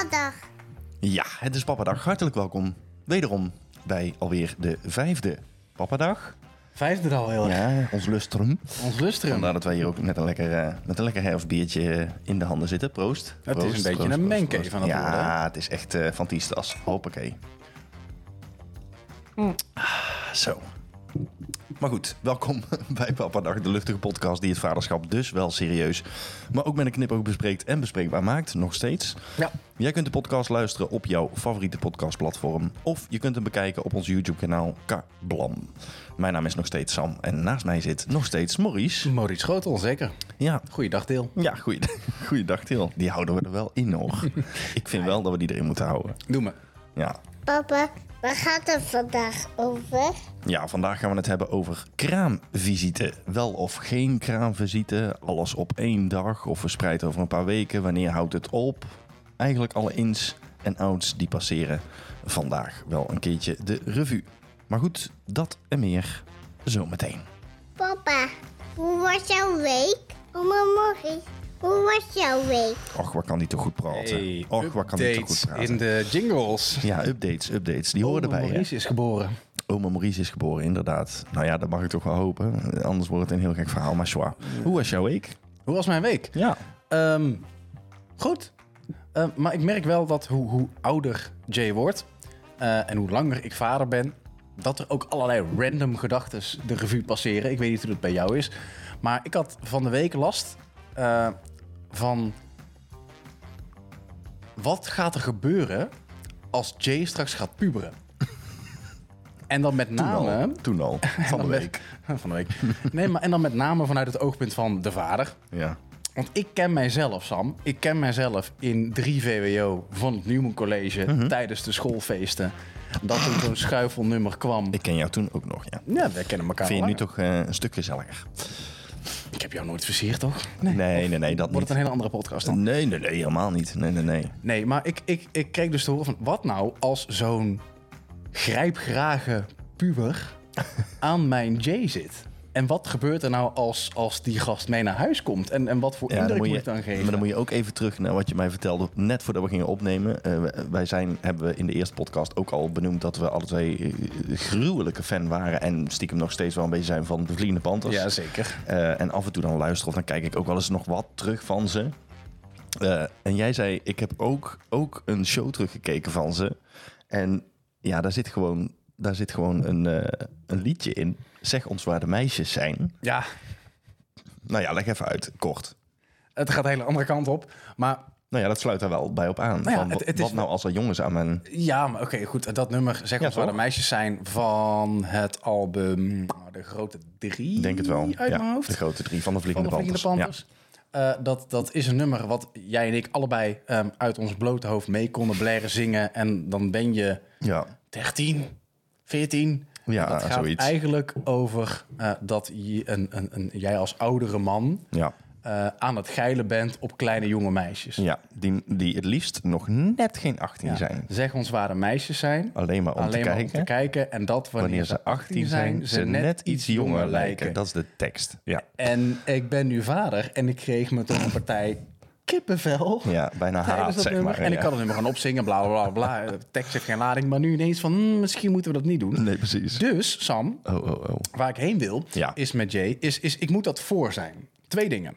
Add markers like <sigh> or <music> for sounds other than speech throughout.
Papadag. Ja, het is Papadag. Hartelijk welkom wederom bij alweer de vijfde Papadag. Vijfde al heel erg. Ja, ons lustrum. Ons lustrum. Vandaar dat wij hier ook met een lekker, eh, met een lekker herfstbiertje in de handen zitten. Proost. Het is een beetje proost, een proost. aan het ja, worden, hè? het is echt eh van Tiestas. Hoppakee. Mm. Ah, zo. Maar goed, welkom <laughs> bij Papadag, de luchtige podcast die het vaderschap dus wel serieus, maar ook met een knipoog bespreekt en bespreekbaar maakt, nog steeds. Ja. Jij kunt de podcast luisteren op jouw favoriete podcastplatform. Of je kunt hem bekijken op ons YouTube-kanaal Kablam. Mijn naam is nog steeds Sam en naast mij zit nog steeds Maurice. Maurice Schotel, zeker. Ja, Goeiedag, Deel. ja goeie, <laughs> goeiedag Til. Die houden we er wel in hoor. <laughs> Ik vind wel dat we die erin moeten houden. Doe me. Ja. Papa, waar gaat het vandaag over? ja, vandaag gaan we het hebben over kraamvisite. Wel of geen kraamvisite, alles op één dag of verspreid over een paar weken. Wanneer houdt het op? Eigenlijk alle ins en outs die passeren vandaag wel een keertje de revue. Maar goed, dat en meer zometeen. Papa, hoe was jouw week? Oma Maurice, hoe was jouw week? Och, wat kan die toch goed praten? Och, wat kan die toch goed praten? in de jingles. Ja, updates, updates. Die horen erbij. hè? Maurice is geboren. Oma Maurice is geboren, inderdaad. Nou ja, dat mag ik toch wel hopen. Anders wordt het een heel gek verhaal. Maar zwaar. Hoe was jouw week? Hoe was mijn week? Ja. Ehm, goed. Ehm, maar ik merk wel dat hoe, hoe ouder Jay wordt eh, en hoe langer ik vader ben, dat er ook allerlei random gedachten de revue passeren. Ik weet niet hoe dat bij jou is. Maar ik had van de week last eh, van wat gaat er gebeuren als Jay straks gaat puberen? <laughs> En dan met Toen name... al. Toen al. <laughs> Van de met- week. <laughs> van de week. Nee, maar en dan met name vanuit het oogpunt van de vader. Ja. Want ik ken mijzelf, Sam. Ik ken mijzelf in 3 VWO van het Newman College Mhm. tijdens de schoolfeesten. Dat er zo'n schuifelnummer kwam. Ik ken jou toen ook nog, ja. Ja, wij kennen elkaar Vind je nu toch eh, een stuk gezelliger? Ik heb jou nooit versierd, toch? Nee, nee, nee, dat Wordt het een hele andere podcast dan? Nee, nee, nee, helemaal niet. Nee, nee, nee. Nee, maar ik, ik, ik kreeg dus te horen van... Wat nou als zo'n grijpgrage puber aan mijn J zit? En wat gebeurt er nou als, als die gast mee naar huis komt? En, en wat voor Ja, indruk moet je, ik dan geven? maar dan moet je ook even terug naar wat je mij vertelde net voordat we gingen opnemen. Eh, wij zijn, hebben we in de eerste podcast ook al benoemd dat we alle twee eh, gruwelijke fan waren. En stiekem nog steeds wel een beetje zijn van de Vliegende Panthers. Ja, zeker. Eh, en af en toe dan luisteren of dan kijk ik ook wel eens nog wat terug van ze. En jij zei, ik heb ook, ook een show teruggekeken van ze. En ja, daar zit gewoon, daar zit gewoon een, een liedje in. Zeg ons waar de meisjes zijn. Ja, Nou ja, leg even uit, kort. het gaat de hele andere kant op. Maar Nou ja, dat sluit daar wel bij op aan. Nou ja, Van, het- wat is nou als er jongens aan mijn... Ja, maar oké, goed. Dat nummer, zeg Ja, ons waar de meisjes zijn, van het album nou, De Grote Drie. Denk het wel. Uit ja, mijn hoofd. De grote drie van de van Vliegende de Vliegende Panthers. Eh, dat, dat is een nummer wat jij en ik allebei ehm, uit ons blote hoofd mee konden blaren zingen. En dan ben je Ja. 13, 14. Ja, dat gaat zoiets. eigenlijk over eh, dat je een, een, een, jij als oudere man Ja. eh, aan het geilen bent op kleine jonge meisjes. ja, die, die het liefst nog net geen 18 Ja. zijn. Zeg ons waar de meisjes zijn. Alleen maar om Alleen te maar kijken. om te kijken. En dat wanneer, Wanneer ze 18 zijn, ze net iets jonger lijken. Dat is de tekst. Ja, En ik ben nu vader en ik kreeg me toch een partij kippenvel. ja bijna haat, zeg nummer. maar. en ik kan het nummer gaan opzingen, bla bla bla. De tekst heeft geen lading, maar nu ineens van hmm, misschien moeten we dat niet doen. Nee, precies. Dus, Sam, Oh, oh, oh. waar ik heen wil, Ja. is met Jay, is, is ik moet dat voor zijn. Twee dingen.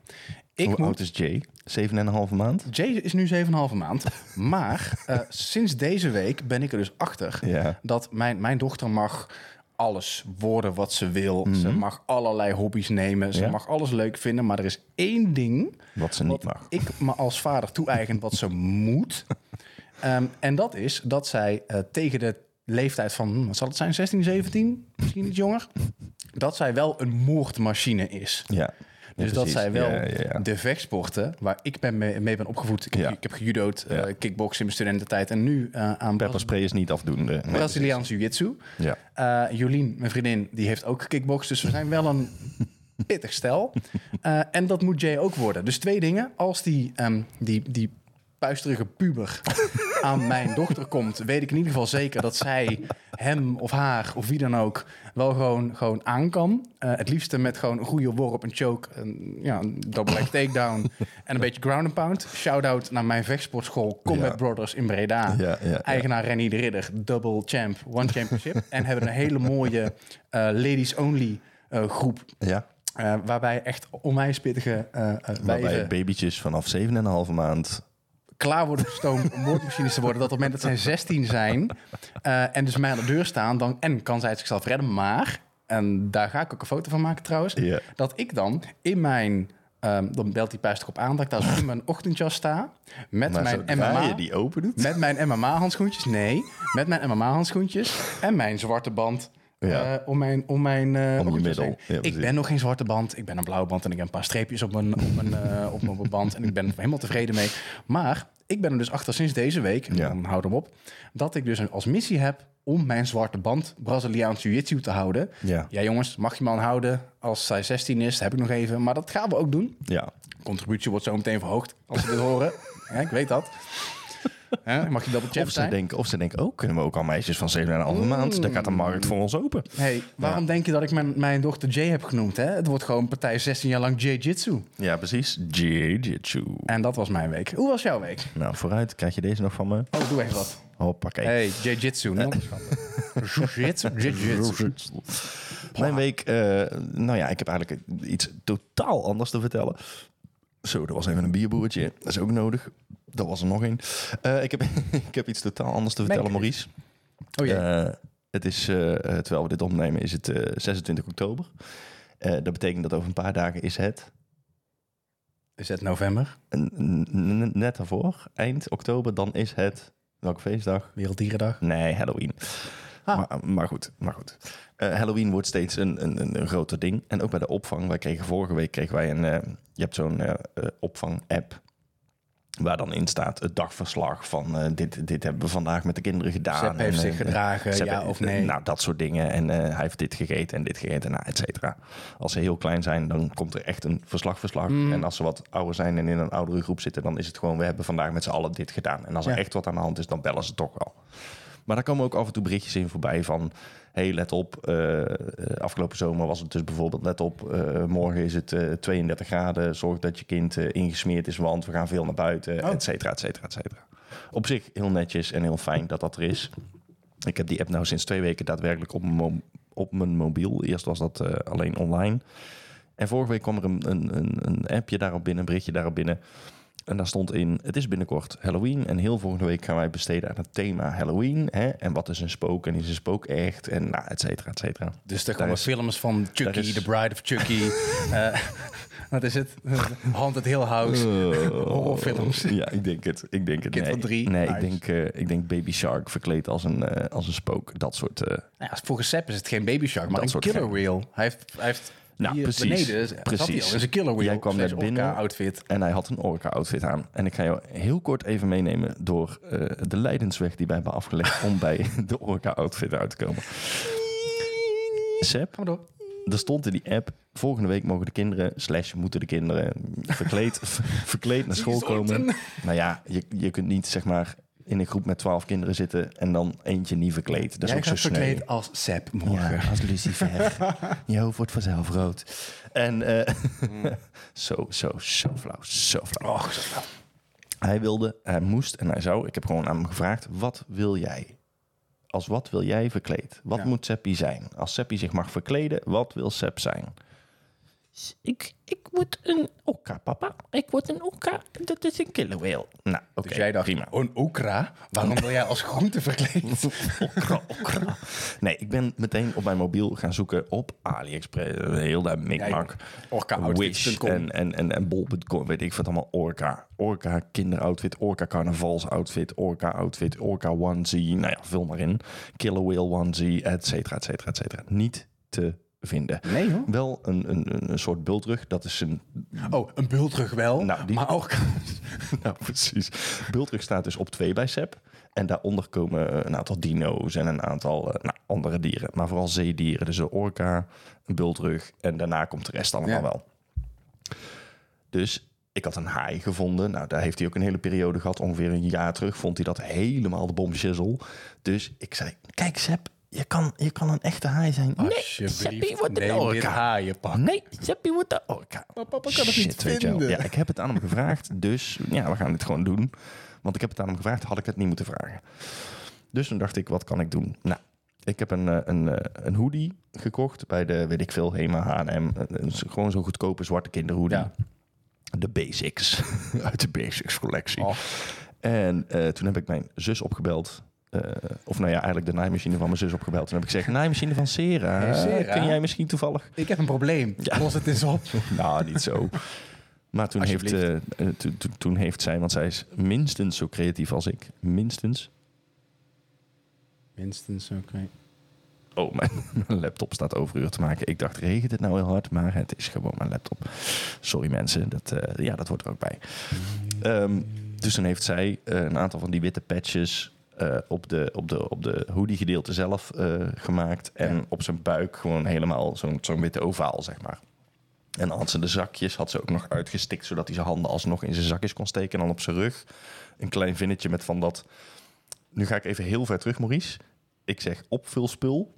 Ik Hoe moet, oud is Jay? Zeven en een halve maand? Jay is nu 7,5 maand. Maar <laughs> eh, sinds deze week ben ik er dus achter Ja. dat mijn, mijn dochter mag alles worden wat ze wil. Ze mag allerlei hobby's nemen. Ze Mhm. Ja. mag alles leuk vinden. Maar er is één ding Wat ze niet mag. ik me als vader toe-eigen wat ze <laughs> moet. Ehm, en dat is dat zij eh, tegen de leeftijd van, wat zal het zijn, 16, 17, misschien iets jonger, dat zij wel een moordmachine is. Ja. Ja, Dus dat precies. zij wel Ja, ja, ja. de vechtsporten, waar ik ben mee, mee ben opgevoed. Ik, heb- ik heb gejudo'd, eh kickboksen in mijn studententijd en nu eh, aan Pepperspray is niet afdoende. Nee, Braziliaans jiu-jitsu. Ja. Eh, Jolien, mijn vriendin, die heeft ook kickbox. Dus we zijn wel een <laughs> pittig stel. En dat moet Jay ook worden. Dus twee dingen. Als die, ehm, die, die puisterige puber <laughs> aan mijn dochter komt... weet ik in ieder geval zeker dat zij hem of haar of wie dan ook wel gewoon, gewoon aan kan. Eh, het liefste met gewoon een goede worp, een choke, een, ja, een double leg <laughs> takedown en een beetje ground and pound. Shout-out naar mijn vechtsportschool Combat Ja. Brothers in Breda. Ja, ja, ja. Eigenaar Rennie de Ridder, double champ, one championship. <laughs> en hebben een hele mooie eh, ladies only eh, groep. Ja, waarbij echt onwijs pittige eh, waarbij babytjes vanaf 7,5 maand... klaar worden gestoomd om moordmachines te worden. Dat op het moment dat zij 16 zijn eh, en dus mij aan de deur staan, dan en kan zij zichzelf redden. Maar, en daar ga ik ook een foto van maken trouwens, dat ik dan in mijn, ehm, dan belt die pijs op aan, dat ik daar in mijn ochtendjas sta met Maar mijn MMA. die open doet... Met mijn MMA-handschoentjes? Nee. Met mijn MMA-handschoentjes en mijn zwarte band. Ja. eh, om mijn, om mijn eh, je ochtendjas middel. Ja, ik ben nog geen zwarte band. Ik ben een blauwe band en ik heb een paar streepjes op mijn, op mijn, eh, op mijn <laughs> band. En ik ben er helemaal tevreden mee. Maar ik ben er dus achter sinds deze week, en Ja. dan houd hem op, dat ik dus als missie heb om mijn zwarte band Braziliaans Jiu-Jitsu te houden. Ja. Ja jongens, mag je me aanhouden als zij 16 is, heb ik nog even. Maar dat gaan we ook doen. Ja, Contributie wordt zo meteen verhoogd als ze dit horen. <laughs> Ja, ik weet dat. Hè, mag je champ Of ze, zijn? denken, of ze denken, oh, kunnen we ook al meisjes van 7,5 maand? Dan gaat de markt voor ons open. Hey, waarom denk je dat ik mijn, mijn dochter Jay heb genoemd? Hè? Het wordt gewoon partij 16 jaar lang Jiu-Jitsu. Ja, precies. Jiu-jitsu. En dat was mijn week. Hoe was jouw week? Nou, vooruit. Krijg je deze nog van me? Oh, doe even wat. Hoppakee. Hey, Jiu-Jitsu. <laughs> Jiu-Jitsu. Jiu-Jitsu. Mijn week, eh, nou ja, ik heb eigenlijk iets totaal anders te vertellen. Zo, er was even een bierboertje. Dat is ook nodig. Dat was er nog één. Eh, ik, heb, <laughs> ik heb iets totaal anders te vertellen. Maurice. Oh jee. Eh, het is, eh, terwijl we dit opnemen, is het eh, 26 oktober. Dat betekent dat over een paar dagen is het, Is het november? net daarvoor, eind oktober, dan is het, welke feestdag? Werelddierendag? Nee, Halloween. Ah. Maar, maar goed, maar goed. Eh, Halloween wordt steeds een, een, een, groter ding. En ook bij de opvang. Wij kregen vorige week kregen wij een. eh, je hebt zo'n eh, opvang-app. Waar dan in staat het dagverslag van dit, dit hebben we vandaag met de kinderen gedaan. Sepp heeft En, zich gedragen, Sepp ja of nee? Nou, dat soort dingen. En hij heeft dit gegeten en dit gegeten, nou, et cetera. Als ze heel klein zijn, dan komt er echt een verslag-verslag. Mm. En als ze wat ouder zijn en in een oudere groep zitten, dan is het gewoon, we hebben vandaag met z'n allen dit gedaan. En als er echt wat aan de hand is, dan bellen ze toch wel. Maar daar komen ook af en toe berichtjes in voorbij van... hey, let op, eh, eh, afgelopen zomer was het dus bijvoorbeeld... let op, eh, morgen is het eh, 32 graden. Zorg dat je kind ingesmeerd is, want we gaan veel naar buiten, Oh. et cetera, et cetera, et cetera. Op zich heel netjes en heel fijn dat dat er is. Ik heb die app nou sinds twee weken daadwerkelijk op mijn, op mijn mobiel. Eerst was dat alleen online. En vorige week kwam er een, een, een, een appje daarop binnen, een berichtje daarop binnen... En daar stond in, het is binnenkort Halloween en heel volgende week gaan wij besteden aan het thema Halloween. Hè? En wat is een spook en is een spook echt en nou, et cetera, et cetera. Dus er Daar komen films van Chucky, is- The Bride of Chucky. <laughs> eh, wat is het? <laughs> Haunted Hill House. Horrorfilms. Ja, ik denk het. Ik denk het. Kind nee, van drie. Nee, Nice. ik, denk, eh, ik denk Baby Shark verkleed als een, eh, als een spook. Dat soort... Nou ja, volgens Sepp is het geen baby shark, maar Dat een soort killer wheel. Hij heeft, hij heeft Nou, hier precies. beneden zat hij Precies. killer wheel. Jij kwam net binnen. orca outfit. En hij had een orka-outfit aan. En ik ga jou heel kort even meenemen door eh, de leidensweg die wij hebben afgelegd om bij <laughs> de orka-outfit uit te komen. Seb, maar door. er stond in die app, volgende week mogen de kinderen, slash moeten de kinderen, verkleed, <laughs> verkleed naar school komen. Nou ja, je, je kunt niet zeg maar in een groep met twaalf kinderen zitten en dan eentje niet verkleed. Dat is Jij ook zo gaat sneu. verkleed als Sepp morgen. Ja, als Lucifer. <laughs> Je hoofd wordt vanzelf rood. En eh, <laughs> zo, zo, zo flauw, zo flauw. Och, zo flauw. Hij wilde, hij moest en hij zou. Ik heb gewoon aan hem gevraagd, wat wil jij? Als wat wil jij verkleed? Wat Ja. moet Seppi zijn? Als Seppi zich mag verkleden, wat wil Sepp zijn? Ik, ik word een okka, papa. Ik word een okka. Dat is een killer whale. Nou, oké, Dus jij dacht, prima. een okra? Waarom wil jij als groente verkleed? <laughs> Okra, okra. Nee, ik ben meteen op mijn mobiel gaan zoeken op AliExpress. eh, Heel dat mikmak. Orca-outfits.com. Wish en, en, en, en bol.com, weet ik wat allemaal. Orca. Orca kinderoutfit, Orca carnavalsoutfit, Orca outfit, Orca onesie. Nou ja, vul maar in. Killer whale onesie, et cetera, et cetera, et cetera. Niet te vinden. Nee hoor. Wel een, een, een- soort bultrug. Dat is een... Oh, een bultrug wel, Nou, die- maar ook... <laughs> nou, precies. Bultrug staat dus op twee bij Sep. En daaronder komen een aantal dino's en een aantal eh, nou, andere dieren. Maar vooral zeedieren. Dus een orka, een bultrug en daarna komt de rest allemaal Ja. wel. Dus ik had een haai gevonden. Nou, daar heeft hij ook een hele periode gehad. Ongeveer een jaar terug vond hij dat helemaal de bomshizzle. Dus ik zei, kijk Sep, je kan, je kan een echte haai zijn. Nee, Alsjeblieft, Seppi wordt een orka. Nee, Seppi wordt de orka. Maar papa kan het niet Shit, weet je wel. vinden. Ja, ik heb het aan hem gevraagd, dus ja, we gaan dit gewoon doen. Want ik heb het aan hem gevraagd, had ik het niet moeten vragen. Dus toen dacht ik, wat kan ik doen? Nou, ik heb een, eh, een, eh, een hoodie gekocht bij de, weet ik veel, Hema, H&M. Een- een- Gewoon zo'n goedkope zwarte kinderhoodie. Ja. De Basics, <laughs> uit de Basics collectie. Oh. En eh, toen heb ik mijn zus opgebeld. Eh, of nou ja, eigenlijk de naaimachine van mijn zus opgebeld. Toen heb ik gezegd, naaimachine van Sera. Hey, Sera? Kun jij misschien toevallig Ik heb een probleem. Ja. Los het eens op. <laughs> nou, niet zo. Maar toen heeft, eh, eh, toen- heeft zij, want zij is minstens zo creatief als ik. Minstens. Minstens, oké. Oh, mijn, <laughs> mijn laptop staat overuur te maken. Ik dacht, regent het nou heel hard? Maar het is gewoon mijn laptop. Sorry mensen, dat, eh, ja, dat hoort er ook bij. Ehm, dus toen heeft zij eh, een aantal van die witte patches eh, op, de, op, de, op de hoodie gedeelte zelf eh, gemaakt. En Ja. op zijn buik gewoon helemaal zo'n zo'n witte ovaal, zeg maar. En dan had ze de zakjes had ze ook nog uitgestikt... zodat hij zijn handen alsnog in zijn zakjes kon steken. En dan op zijn rug een klein vinnetje met van dat... Nu ga ik even heel ver terug, Maurice. Ik zeg opvulspul.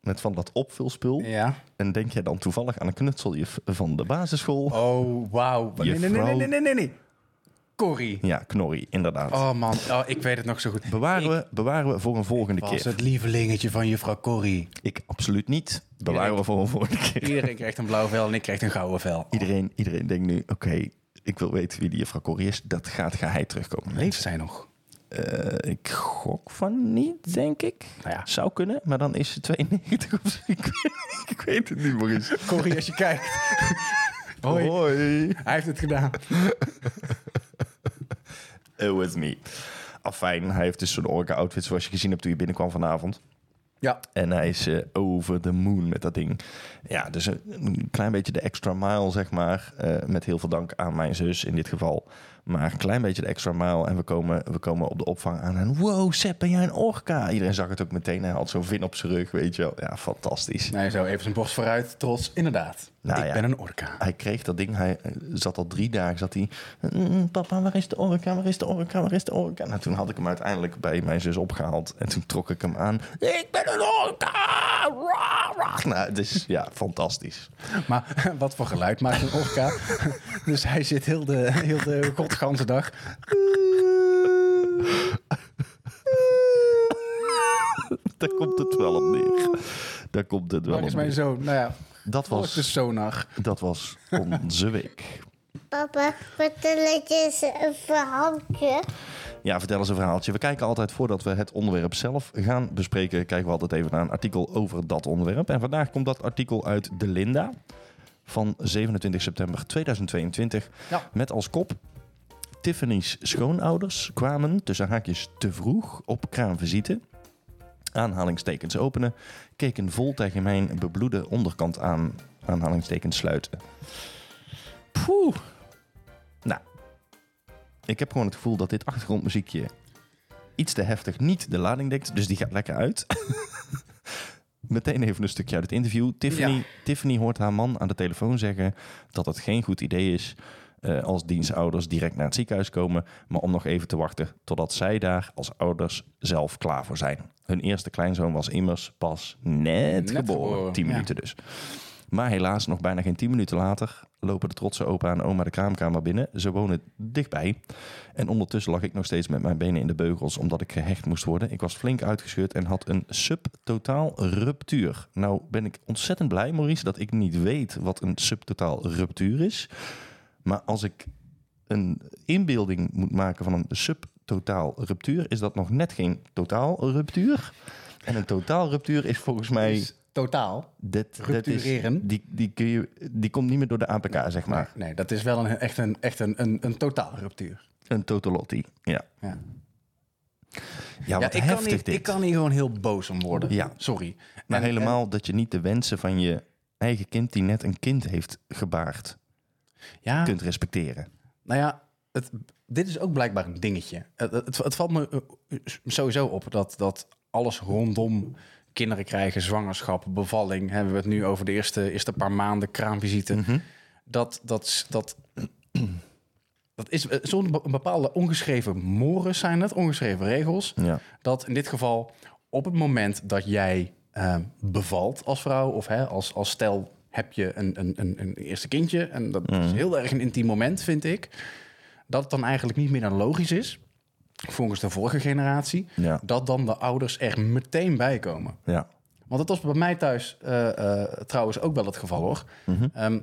Met van dat opvulspul. Ja. En denk jij dan toevallig aan een knutseljuf van de basisschool? Oh, wauw. Nee, nee, nee, nee, nee, nee. Corrie. Ja, knorrie, inderdaad. Oh man, oh, ik weet het nog zo goed. Bewaren, we, bewaren we voor een volgende was keer. het lievelingetje van juffrouw Corrie. Ik absoluut niet. Bewaren we voor een volgende keer. Iedereen krijgt een blauw vel en ik krijg een gouden vel. Iedereen, iedereen denkt nu, oké, ik wil weten wie die juffrouw Corrie is. Dat gaat geheid terugkomen. Leeft zij nog? Eh, ik gok van niet, denk ik. Nou ja. Zou kunnen, maar dan is ze <laughs> 92 of zo. Ik weet, ik weet het niet, Maurice. Corrie, als je kijkt. Hoi. Hoi. Hij heeft het gedaan. <laughs> It was me. Afijn, hij heeft dus zo'n orka-outfit zoals je gezien hebt toen je binnenkwam vanavond. Ja. En hij is eh, over the moon met dat ding. Ja, dus een, een klein beetje de extra mile, zeg maar. Eh, met heel veel dank aan mijn zus in dit geval. Maar een klein beetje de extra mile. En we komen, we komen op de opvang aan. En wow, Sepp, ben jij een orka? Iedereen zag het ook meteen. Hij had zo'n vin op zijn rug, weet je wel. Ja, fantastisch. Nee, zo even zijn borst vooruit. Trots, inderdaad. Nou ik ja. ben een orka. Hij kreeg dat ding. Hij eh, zat al drie dagen. Zat hij. "Mm, papa, waar is de orka? Waar is de orka? Waar is de orka? Nou, toen had ik hem uiteindelijk bij mijn zus opgehaald. En toen trok ik hem aan. Ik ben een orka! Nou, het is ja, fantastisch. Maar <laughs> wat voor geluid maakt een orka? <laughs> dus hij zit heel de, heel de godganse dag. <laughs> Daar komt het wel op neer. Daar komt het wel op is mijn neer. zoon? Nou ja, Dat de was, sonar. dat was onze week. Papa, vertel eens een verhaaltje. Ja, vertel eens een verhaaltje. We kijken altijd voordat we het onderwerp zelf gaan bespreken, kijken we altijd even naar een artikel over dat onderwerp. En vandaag komt dat artikel uit De Linda van 27 september 2022 Ja. met als kop Tiffany's schoonouders kwamen tussen haakjes te vroeg op kraamvisite. Aanhalingstekens openen, keken vol tegen mijn bebloede onderkant aan. Aanhalingstekens sluiten. Poeh. Nou, ik heb gewoon het gevoel dat dit achtergrondmuziekje iets te heftig niet de lading dekt. Dus die gaat lekker uit. <laughs> Meteen even een stukje uit het interview. Tiffany, Ja. Tiffany hoort haar man aan de telefoon zeggen dat het geen goed idee is eh, als dienstouders direct naar het ziekenhuis komen, maar om nog even te wachten totdat zij daar als ouders zelf klaar voor zijn. Hun eerste kleinzoon was immers pas net, Net geboren, geboren, 10 ja. minuten dus. Maar helaas, nog bijna geen 10 minuten later lopen de trotse opa en oma de kraamkamer binnen. Ze wonen dichtbij. En ondertussen lag ik nog steeds met mijn benen in de beugels omdat ik gehecht moest worden. Ik was flink uitgescheurd en had een subtotaal ruptuur. Nou ben ik ontzettend blij, Maurice, dat ik niet weet wat een subtotaal ruptuur is. Maar als ik een inbeelding moet maken van een subtotaal ruptuur, is dat nog net geen totaal ruptuur. En een totaal ruptuur is volgens mij... Is totaal. Dat, dat is, Ruptureren? die, die, kun je, die komt niet meer door de APK, zeg maar. Nee, dat is wel een, echt een, echt een, een, een totaal ruptuur. Een totalotti. Ja. Ja. Ja, ik, kan niet, dit. ik kan hier gewoon heel boos om worden. Ja. Sorry. maar En- helemaal dat je niet de wensen van je eigen kind... die net een kind heeft gebaard, ja, kunt respecteren. nou ja, het, dit is ook blijkbaar een dingetje. Het, het, het valt me eh, sowieso op dat, dat alles rondom kinderen krijgen, zwangerschap, bevalling... hebben we het nu over de eerste, eerste paar maanden, kraamvisite... Mhm. dat, dat, dat, <clears throat> dat is eh, zo'n bepaalde ongeschreven mores zijn het, ongeschreven regels. Ja. Dat in dit geval op het moment dat jij eh, bevalt als vrouw of hè, als, als stel heb je een, een, een, een eerste kindje en dat is heel erg een intiem moment, vind ik, dat het dan eigenlijk niet meer dan logisch is, volgens de vorige generatie, Ja. dat dan de ouders er meteen bij komen. Ja. Want dat was bij mij thuis eh, eh, trouwens ook wel het geval hoor. Ehm,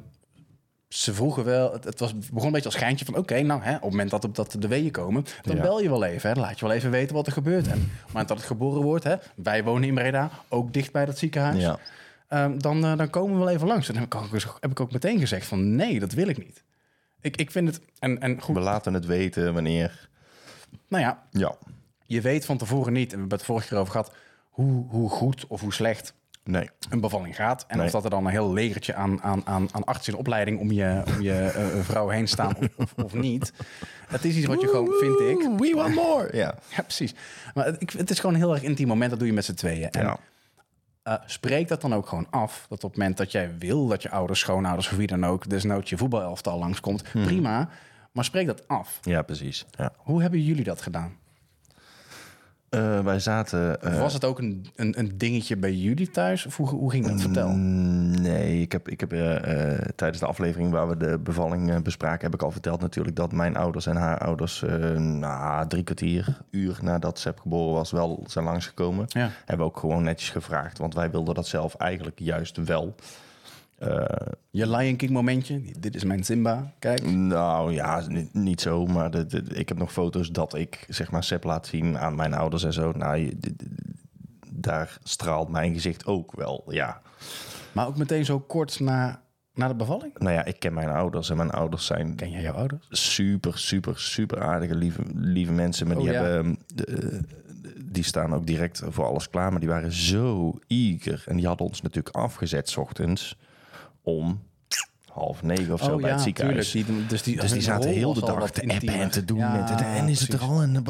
ze vroegen wel, het, het was, begon een beetje als schijntje van... oké, nou, hè, op het moment dat, dat de weeën komen... dan Ja. bel je wel even, hè, dan laat je wel even weten wat er gebeurt. En op het moment dat het geboren wordt... Hè, wij wonen in Breda, ook dicht bij dat ziekenhuis... Ja. Ehm, dan, eh, dan komen we wel even langs. En dan heb ik, ook, heb ik ook meteen gezegd van... nee, dat wil ik niet. Ik, ik vind het... En, en goed, We laten het weten wanneer. nou ja, Ja. je weet van tevoren niet... en we hebben het vorige keer over gehad... hoe, hoe goed of hoe slecht Nee. een bevalling gaat. En Nee. of dat er dan een heel legertje aan, aan, aan, aan artsen in opleiding om je, om je eh, vrouw heen staan of, of, of niet. Het is iets wat je gewoon, vind ik. We want more. Ja. Ja, precies. Maar het, ik, het is gewoon een heel erg intiem moment. Dat doe je met z'n tweeën. En Ja. Eh, spreek dat dan ook gewoon af. Dat op het moment dat jij wil dat je ouders, schoonouders of wie dan ook... desnoods je voetbalelftal langskomt, prima. Maar spreek dat af. ja, precies. Ja. Hoe hebben jullie dat gedaan? Eh, wij zaten... eh, Was het ook een, een, een dingetje bij jullie thuis? Of hoe, hoe ging dat? Vertel. Mm, Nee, ik heb, ik heb eh, tijdens de aflevering waar we de bevalling bespraken, heb ik al verteld natuurlijk dat mijn ouders en haar ouders na drie kwartier, uur nadat Seb geboren was, wel zijn langsgekomen. Ja. Hebben ook gewoon netjes gevraagd, want wij wilden dat zelf eigenlijk juist wel. Eh, Je Lion King momentje. Dit is mijn Simba. Kijk. nou ja, niet, niet zo, maar de, de- ik heb nog foto's dat ik zeg maar Seb laat zien aan mijn ouders en zo. Nou, je- de- de- daar straalt mijn gezicht ook wel, ja. Maar ook meteen zo kort na, na de bevalling? Nou ja, ik ken mijn ouders en mijn ouders zijn Ken jij jouw ouders? super, super, super aardige, lieve, lieve mensen. Maar die, Oh, ja. hebben, de- die staan ook direct voor alles klaar. Maar die waren zo eager. En die hadden ons natuurlijk afgezet 's ochtends om half negen of zo bij het ziekenhuis. Die, dus die, Dus die zaten heel de dag te appen en te doen. Ja, met, en is het er al? En,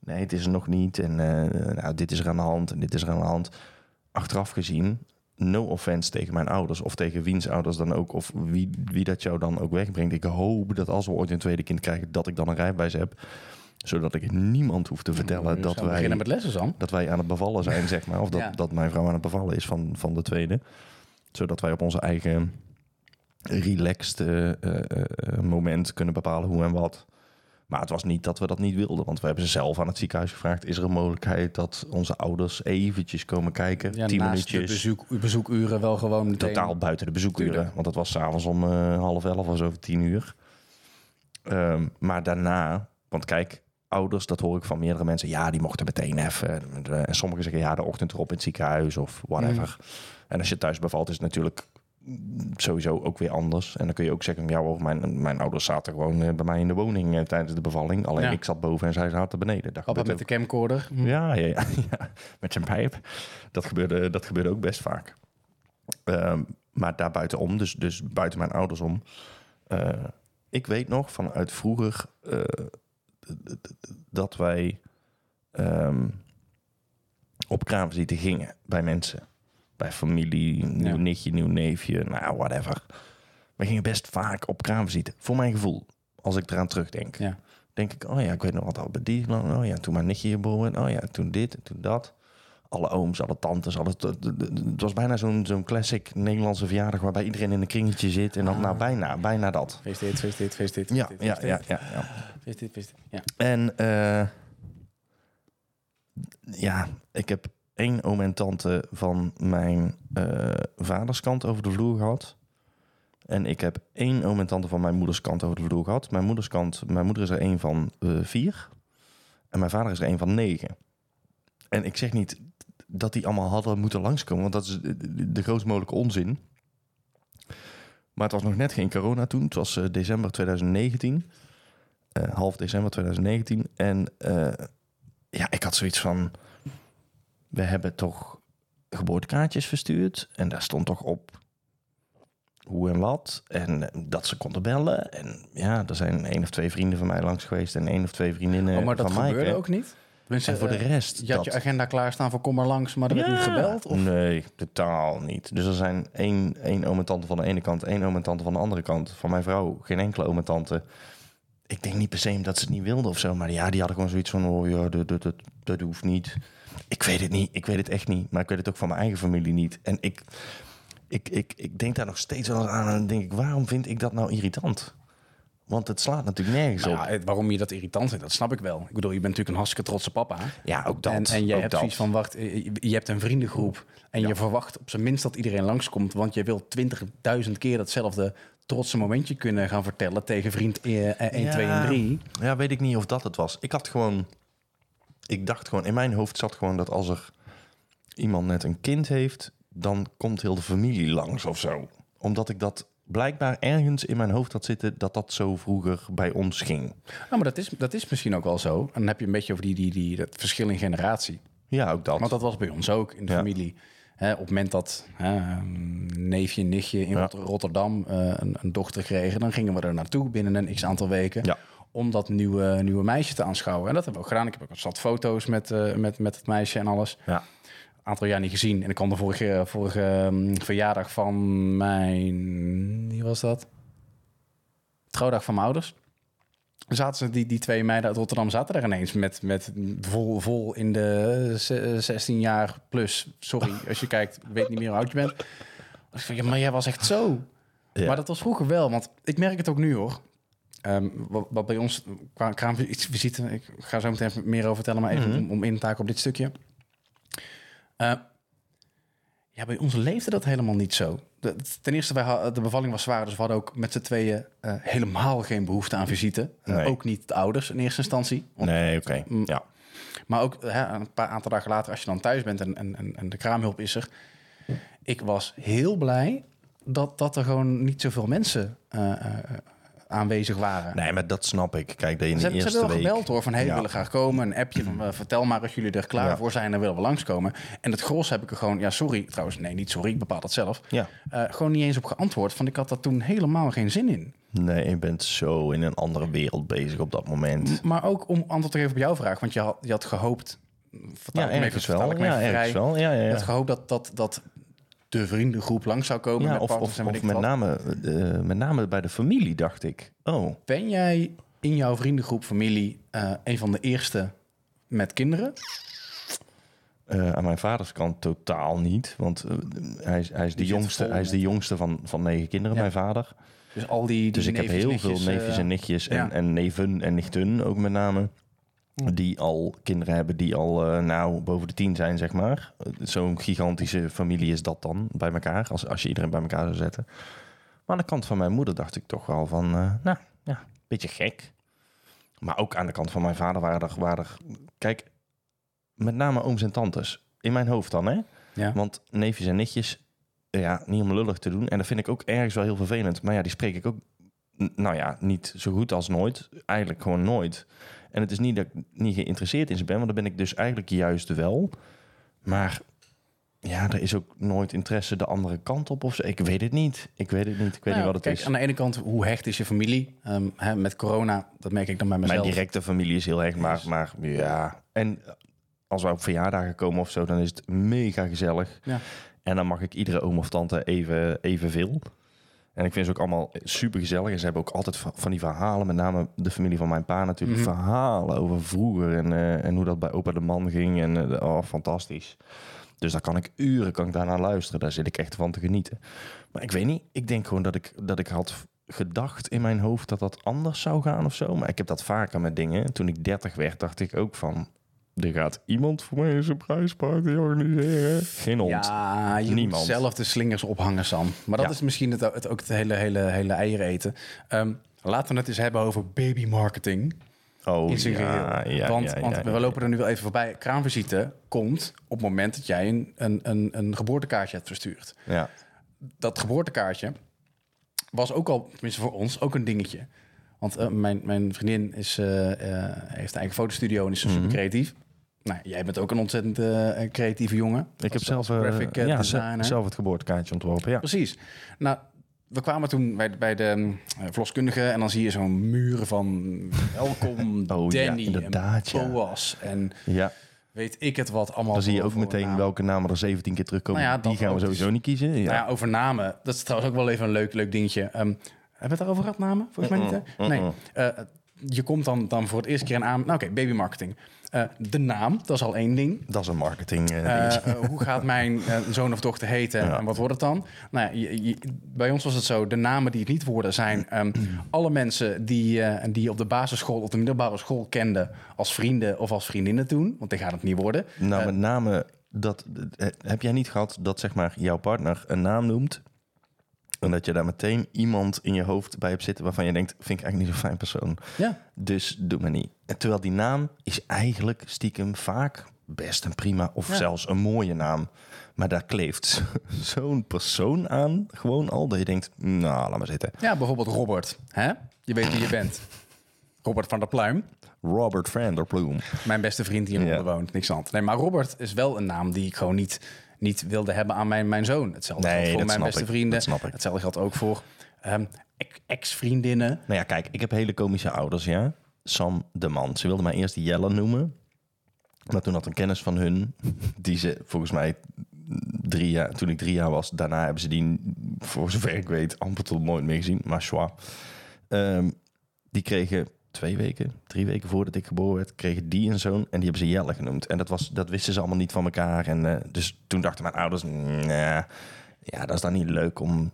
nee, het is er nog niet. En eh, nou, dit is er aan de hand en dit is er aan de hand. Achteraf gezien, no offense tegen mijn ouders of tegen wiens ouders dan ook. Of wie, wie dat jou dan ook wegbrengt. Ik hoop dat als we ooit een tweede kind krijgen, dat ik dan een rijbewijs heb. Zodat ik niemand hoef te vertellen dat wij met lessen, dat wij aan het bevallen zijn, <laughs> zeg maar. Of dat, Ja. dat mijn vrouw aan het bevallen is van, van de tweede. Zodat wij op onze eigen relaxed eh, eh, eh, moment kunnen bepalen hoe en wat. Maar het was niet dat we dat niet wilden. Want we hebben ze zelf aan het ziekenhuis gevraagd. Is er een mogelijkheid dat onze ouders eventjes komen kijken? Ja, tien naast de minuutjes. bezoek, bezoekuren wel gewoon meteen... Totaal buiten de bezoekuren. Tuurlijk. Want dat was s'avonds om half elf of zo, tien uur. Ehm, maar daarna, want kijk, ouders, dat hoor ik van meerdere mensen. Ja, die mochten meteen even. En sommigen zeggen ja, de ochtend erop in het ziekenhuis of whatever. En als je thuis bevalt, is het natuurlijk sowieso ook weer anders. En dan kun je ook zeggen, ja hoor, mijn, mijn ouders zaten gewoon eh, bij mij in de woning eh, tijdens de bevalling. Alleen Ja. ik zat boven en zij zaten beneden. Dat Papa met de camcorder. ook. Ja, ja, ja, <laughs> ja, met zijn pijp. Dat gebeurde, dat gebeurde ook best vaak. Ehm, maar daar buitenom, dus, dus buiten mijn ouders om. eh, ik weet nog vanuit vroeger dat wij ehm, op kraamvisite gingen bij mensen. Bij familie, nieuw Ja. nichtje, nieuw neefje, nou whatever. We gingen best vaak op kraamvisite, voor mijn gevoel. Als ik eraan terugdenk. Ja. Denk ik, oh ja, ik weet nog wat al bij die. Oh ja, toen mijn nichtje geboren werd. Oh ja, toen dit en toen dat. Alle ooms, alle tantes, alle, het, was bijna zo'n zo'n classic Nederlandse verjaardag... waarbij iedereen in een kringetje zit. En dan, nou, bijna, bijna dat. Feest dit, feest dit, feest dit. Ja, ja, ja, ja, ja. Feest dit, feest dit. Ja. En eh, ja, ik heb één oom en tante van mijn eh, vaderskant over de vloer gehad. En ik heb één oom en tante van mijn moeders kant over de vloer gehad. Mijn moeders kant, mijn moeder is er één van eh, vier. En mijn vader is er één van negen. En ik zeg niet dat die allemaal hadden moeten langskomen, want dat is de, grootst mogelijke onzin. Maar het was nog net geen corona toen. Het was eh, december 2019. Eh, half december 2019. En eh, ja, ik had zoiets van... We hebben toch geboortekaartjes verstuurd. En daar stond toch op hoe en wat. En dat ze konden bellen. En ja, er zijn één of twee vrienden van mij langs geweest. En één of twee vriendinnen Oh, maar dat van gebeurde ook niet? Tenminste, En voor de eh, rest... Je had je agenda klaarstaan voor kom maar langs, maar er werd niet gebeld? Of? Nee, totaal niet. Dus er zijn één, één oom en tante van de ene kant, één oom en tante van de andere kant. Van mijn vrouw geen enkele oom en tante. ik denk niet per se dat ze het niet wilden of zo. Maar ja, die hadden gewoon zoiets van, oh ja, dat, dat, dat, dat hoeft niet. Ik weet het niet. Ik weet het echt niet. Maar ik weet het ook van mijn eigen familie niet. En ik, ik, ik, ik denk daar nog steeds wel aan. En denk ik, waarom vind ik dat nou irritant? Want het slaat natuurlijk nergens Nou op. ja, waarom je dat irritant vindt, dat snap ik wel. Ik bedoel, je bent natuurlijk een hartstikke trotse papa. Ja, ook dat. en, en jij hebt dat. zoiets van, wacht, eh, je je hebt een vriendengroep en je verwacht op zijn minst dat iedereen langskomt, want je wilt 20.000 keer datzelfde trotse momentje kunnen gaan vertellen tegen vriend eh, eh, 1, Ja. 2 en 3. Ja, weet ik niet of dat het was. Ik had gewoon... Ik dacht gewoon... In mijn hoofd zat gewoon dat als er iemand net een kind heeft... dan komt heel de familie langs of zo. Omdat ik dat blijkbaar ergens in mijn hoofd had zitten... dat dat zo vroeger bij ons ging. Nou, maar dat is, dat is misschien ook wel zo. En dan heb je een beetje over die, die, die, dat verschil in generatie. Ja, ook dat. Want dat was bij ons ook in de Ja. familie. Op het moment dat neefje, nichtje in Ja. Rotterdam eh, een, een dochter kregen, dan gingen we er naartoe binnen een x aantal weken. Ja. Om dat nieuwe, nieuwe meisje te aanschouwen. En dat hebben we ook gedaan. Ik heb ook een zat foto's met, eh, met, met het meisje en alles. Ja. Aantal jaar niet gezien. En ik kwam de vorige, vorige ehm, verjaardag van mijn... Wie was dat? Trouwdag van mijn ouders. Zaten ze, die, die twee meiden uit Rotterdam zaten er ineens met, met vol, vol in de ze- 16 jaar plus. Sorry, <laughs> als je kijkt, weet niet meer hoe oud je bent. Ik van, ja, maar jij was echt zo. Ja. Maar dat was vroeger wel, want ik merk het ook nu hoor. Ehm, wat, wat bij ons qua kraamvisite, ik ga zo meteen meer over vertellen, maar even Mhm. om, om in te taken op dit stukje. Eh, ja, bij ons leefde dat helemaal niet zo. De, ten eerste, wij, de bevalling was zwaar, dus we hadden ook met z'n tweeën eh, helemaal geen behoefte aan visite. Ook niet de ouders in eerste instantie. Want- Nee, oké. Mm. Ja. Maar ook hè, een paar aantal dagen later, als je dan thuis bent en, en, en, de kraamhulp is er. Ik was heel blij dat, dat er gewoon niet zoveel mensen eh, aanwezig waren. Nee, maar dat snap ik. Kijk, dat je in Ze de hebben, ze eerste hebben wel gebeld hoor, van hey, we Ja. willen graag komen. Een appje van eh, vertel maar als jullie er klaar Ja. voor zijn, dan willen we langskomen. En het gros heb ik er gewoon, ja sorry, trouwens, nee niet sorry, ik bepaal dat zelf. Ja. Eh, gewoon niet eens op geantwoord, van ik had daar toen helemaal geen zin in. Nee, je bent zo in een andere wereld bezig op dat moment. Maar ook om antwoord te geven op jouw vraag, want je had, je had gehoopt, vertaal Ja, ik ergens even, wel. ik me Ja, even vrij. wel. Ja, ja, ja. had gehoopt dat, dat, dat de vriendengroep lang zou komen. Ja, met of, of, en of met, name, eh, met name bij de familie dacht ik. Oh, Ben jij in jouw vriendengroep, familie, eh, een van de eerste met kinderen? eh, aan mijn vaders kant totaal niet. Want hij, is, hij, is de jongste, hij is de jongste van, van negen kinderen, Ja. mijn vader. Dus al die, die Dus ik heb heel nichtjes, veel neefjes en nichtjes en, ja. en neven en nichten ook met name. Die al kinderen hebben die al eh, nou boven de tien zijn, zeg maar. Zo'n gigantische familie is dat dan bij elkaar, als, als je iedereen bij elkaar zou zetten. Maar aan de kant van mijn moeder dacht ik toch wel van, eh, nou ja, een beetje gek. Maar ook aan de kant van mijn vader waren er, waren er kijk, met name ooms en tantes. In mijn hoofd dan, hè? Ja. Want neefjes en nichtjes, ja, niet om lullig te doen. En dat vind ik ook ergens wel heel vervelend. Maar ja, die spreek ik ook, nou ja, niet zo goed als nooit. Eigenlijk gewoon nooit. En het is niet dat ik niet geïnteresseerd in ze ben, want dan ben ik dus eigenlijk juist wel. Maar ja, er is ook nooit interesse de andere kant op of zo. Ik weet het niet. Ik weet het niet. Ik weet Nou, niet wat het kijk, is. Aan de ene kant, hoe hecht is je familie? Ehm, hè, met corona, dat merk ik dan bij mezelf. Mijn directe familie is heel erg, maar, maar ja. En als we op verjaardagen komen of zo, dan is het mega gezellig. Ja. En dan mag ik iedere oom of tante even, evenveel. En ik vind ze ook allemaal super gezellig. En ze hebben ook altijd va- van die verhalen, met name de familie van mijn pa natuurlijk, Mhm. verhalen over vroeger en, eh, en hoe dat bij opa de man ging. En eh, oh, fantastisch. Dus daar kan ik uren kan ik daarnaar luisteren. Daar zit ik echt van te genieten. Maar ik weet niet. Ik denk gewoon dat ik, dat ik had gedacht in mijn hoofd dat dat anders zou gaan of zo. Maar ik heb dat vaker met dingen. Toen ik 30 werd, dacht ik ook van... Er gaat iemand voor mij een surprise party organiseren. Geen hond. Ja, je Niemand. moet zelf de slingers ophangen, Sam. Maar dat Ja. is misschien het, het, ook het hele, hele, hele eieren eten. Ehm, laten we het eens hebben over baby marketing Oh, in zijn ja, want want we lopen er nu wel even voorbij. Kraamvisite komt op het moment dat jij een, een, een, een geboortekaartje hebt verstuurd. Ja. dat geboortekaartje was ook al, tenminste voor ons, ook een dingetje. Want eh, mijn, mijn vriendin is, eh, eh, heeft een eigen fotostudio en is Mhm. super creatief. Nou, jij bent ook een ontzettend eh, creatieve jongen. Ik heb zelf, eh, graphic ja, designer. zelf het geboortekaartje ontworpen. Ja. Precies. Nou, we kwamen toen bij, bij de eh, verloskundige en dan zie je zo'n muur van <laughs> welkom Oh, ja, Danny inderdaad, en ja. Boas en ja. weet ik het wat allemaal. Dan zie je ook meteen welke namen er 17 keer terugkomen. Nou ja, Die gaan we sowieso niet kiezen. Ja. Nou ja, over namen. Dat is trouwens ook wel even een leuk, leuk dingetje. Ehm, hebben we het daarover gehad, namen? Volgens mij niet, hè? Nee. Je komt dan, dan voor het eerste keer aan... Nou oké, babymarketing. Eh, de naam, dat is al één ding. Dat is een marketing eh, hoe gaat mijn zoon of dochter heten Ja. en wat wordt het dan? Nou ja, je- je- bij ons was het zo, de namen die het niet worden zijn ehm, <clears throat> alle mensen die, die je op de basisschool of de middelbare school kenden als vrienden of als vriendinnen toen, want die gaat het niet worden. Nou, met name, dat, heb jij niet gehad dat zeg maar jouw partner een naam noemt... en dat je daar meteen iemand in je hoofd bij hebt zitten... waarvan je denkt, vind ik eigenlijk niet zo'n fijn persoon. ja, Dus doe maar niet. En terwijl die naam is eigenlijk stiekem vaak best een prima... of Ja. zelfs een mooie naam. Maar daar kleeft zo- zo'n persoon aan, gewoon al... dat je denkt, nou, laat maar zitten. ja, bijvoorbeeld Robert. Hè? Je weet wie je bent. Robert van der Pluim. Robert Vanderploem. Mijn beste vriend die in Ja. Woont. Niks aan. Nee, maar Robert is wel een naam die ik gewoon niet, niet wilde hebben aan mijn, mijn zoon. Hetzelfde Nee, geldt voor mijn beste ik. vrienden. Dat snap ik. Hetzelfde geldt ook voor ex- ex-vriendinnen. Nou ja, kijk, ik heb hele komische ouders, ja. Sam de Man. Ze wilde mij eerst Jelle noemen. Maar toen had een kennis van hun, <laughs> die ze volgens mij drie jaar, toen ik drie jaar was, daarna hebben ze die, voor zover ik weet, amper tot nooit meer gezien. Maar schwa. Ehm, die kregen twee weken, drie weken voordat ik geboren werd, kregen die een zoon en die hebben ze Jelle genoemd. En dat, was, dat wisten ze allemaal niet van elkaar. En eh, dus toen dachten mijn ouders, "Nah, ja, dat is dan niet leuk om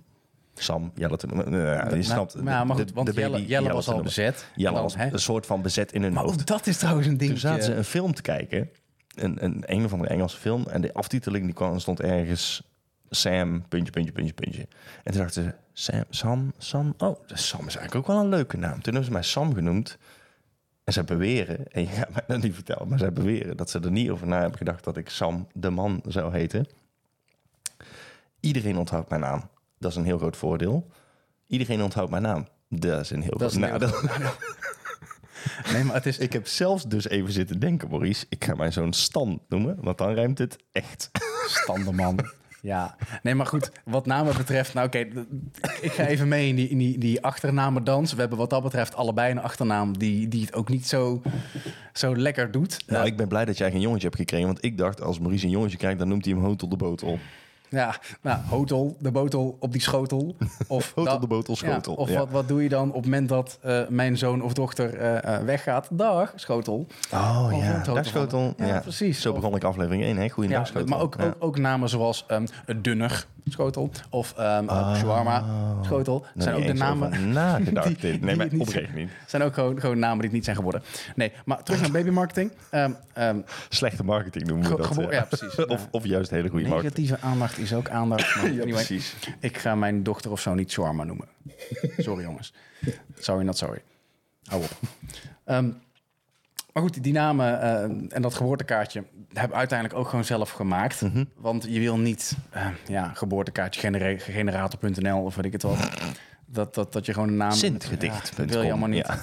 Sam Jelle te noemen. Je snapt. Maar, maar de- goed, want de baby Jelle, Jelle was al bezet. Jelle Dan, was hè? een soort van bezet in hun Maar hoofd. dat is trouwens een Toen dingetje. zaten ze een film te kijken. Een, een, een of andere Engelse film. En de aftiteling die kwam, stond ergens... Sam, puntje, puntje, puntje, puntje. En toen dachten ze... Sam, Sam, Sam... Oh, Sam is eigenlijk ook wel een leuke naam. Toen hebben ze mij Sam genoemd. En zij beweren... En je gaat mij dat niet vertellen. Maar zij beweren dat ze er niet over na hebben gedacht... dat ik Sam de man zou heten. Iedereen onthoudt mijn naam. Dat is een heel groot voordeel. Iedereen onthoudt mijn naam. Dat is een heel Dat groot nadeel. <laughs> Nee, maar het is... Ik heb zelfs dus even zitten denken, Maurice. Ik ga mijn zoon Stan noemen, want dan ruimt het echt. Standerman. Ja, nee, maar goed, wat namen betreft, nou oké, ik ga even mee in die, in die, die achternamendans. We hebben wat dat betreft allebei een achternaam die, die het ook niet zo, zo lekker doet. Nou, Eh, ik ben blij dat jij geen jongetje hebt gekregen. Want ik dacht, als Maurice een jongetje krijgt, dan noemt hij hem Hotel de Botel. Ja, nou, hotel, de botel op die schotel. <laughs> Of Hotel dat- de Botel ja, schotel. of Ja. wat, wat doe je dan op het moment dat eh, mijn zoon of dochter eh, weggaat? Dag, schotel. Oh Of ja, dag schotel. Ja, precies. Zo Of- begon ik aflevering 1, hè? Goeiedag schotel. maar ook, ook, ook namen zoals ehm dunner schotel of ehm Oh. shawarma schotel. Daar zijn ook de namen. nagedacht <laughs> dit. Nee, maar oprecht niet. zijn ook gewoon, gewoon namen die het niet zijn geworden. Nee, maar terug naar babymarketing. Ehm, Slechte marketing noemen we dat. ja, precies. <laughs> of, of juist hele goede marketing. negatieve aandacht is ook aandacht. Maar <laughs> Ja, anyway, precies. ik ga mijn dochter of zo niet shawarma noemen. <laughs> Sorry jongens. Sorry, not sorry. Hou op. Ehm, maar goed, die namen eh, en dat geboortekaartje hebben we uiteindelijk ook gewoon zelf gemaakt. Mhm. Want je wil niet, eh, ja, geboortekaartje genera- generator.nl of weet ik het wat. Dat, dat, dat je gewoon een naam... Sintgedicht. Ja, dat wil je allemaal niet. Ja.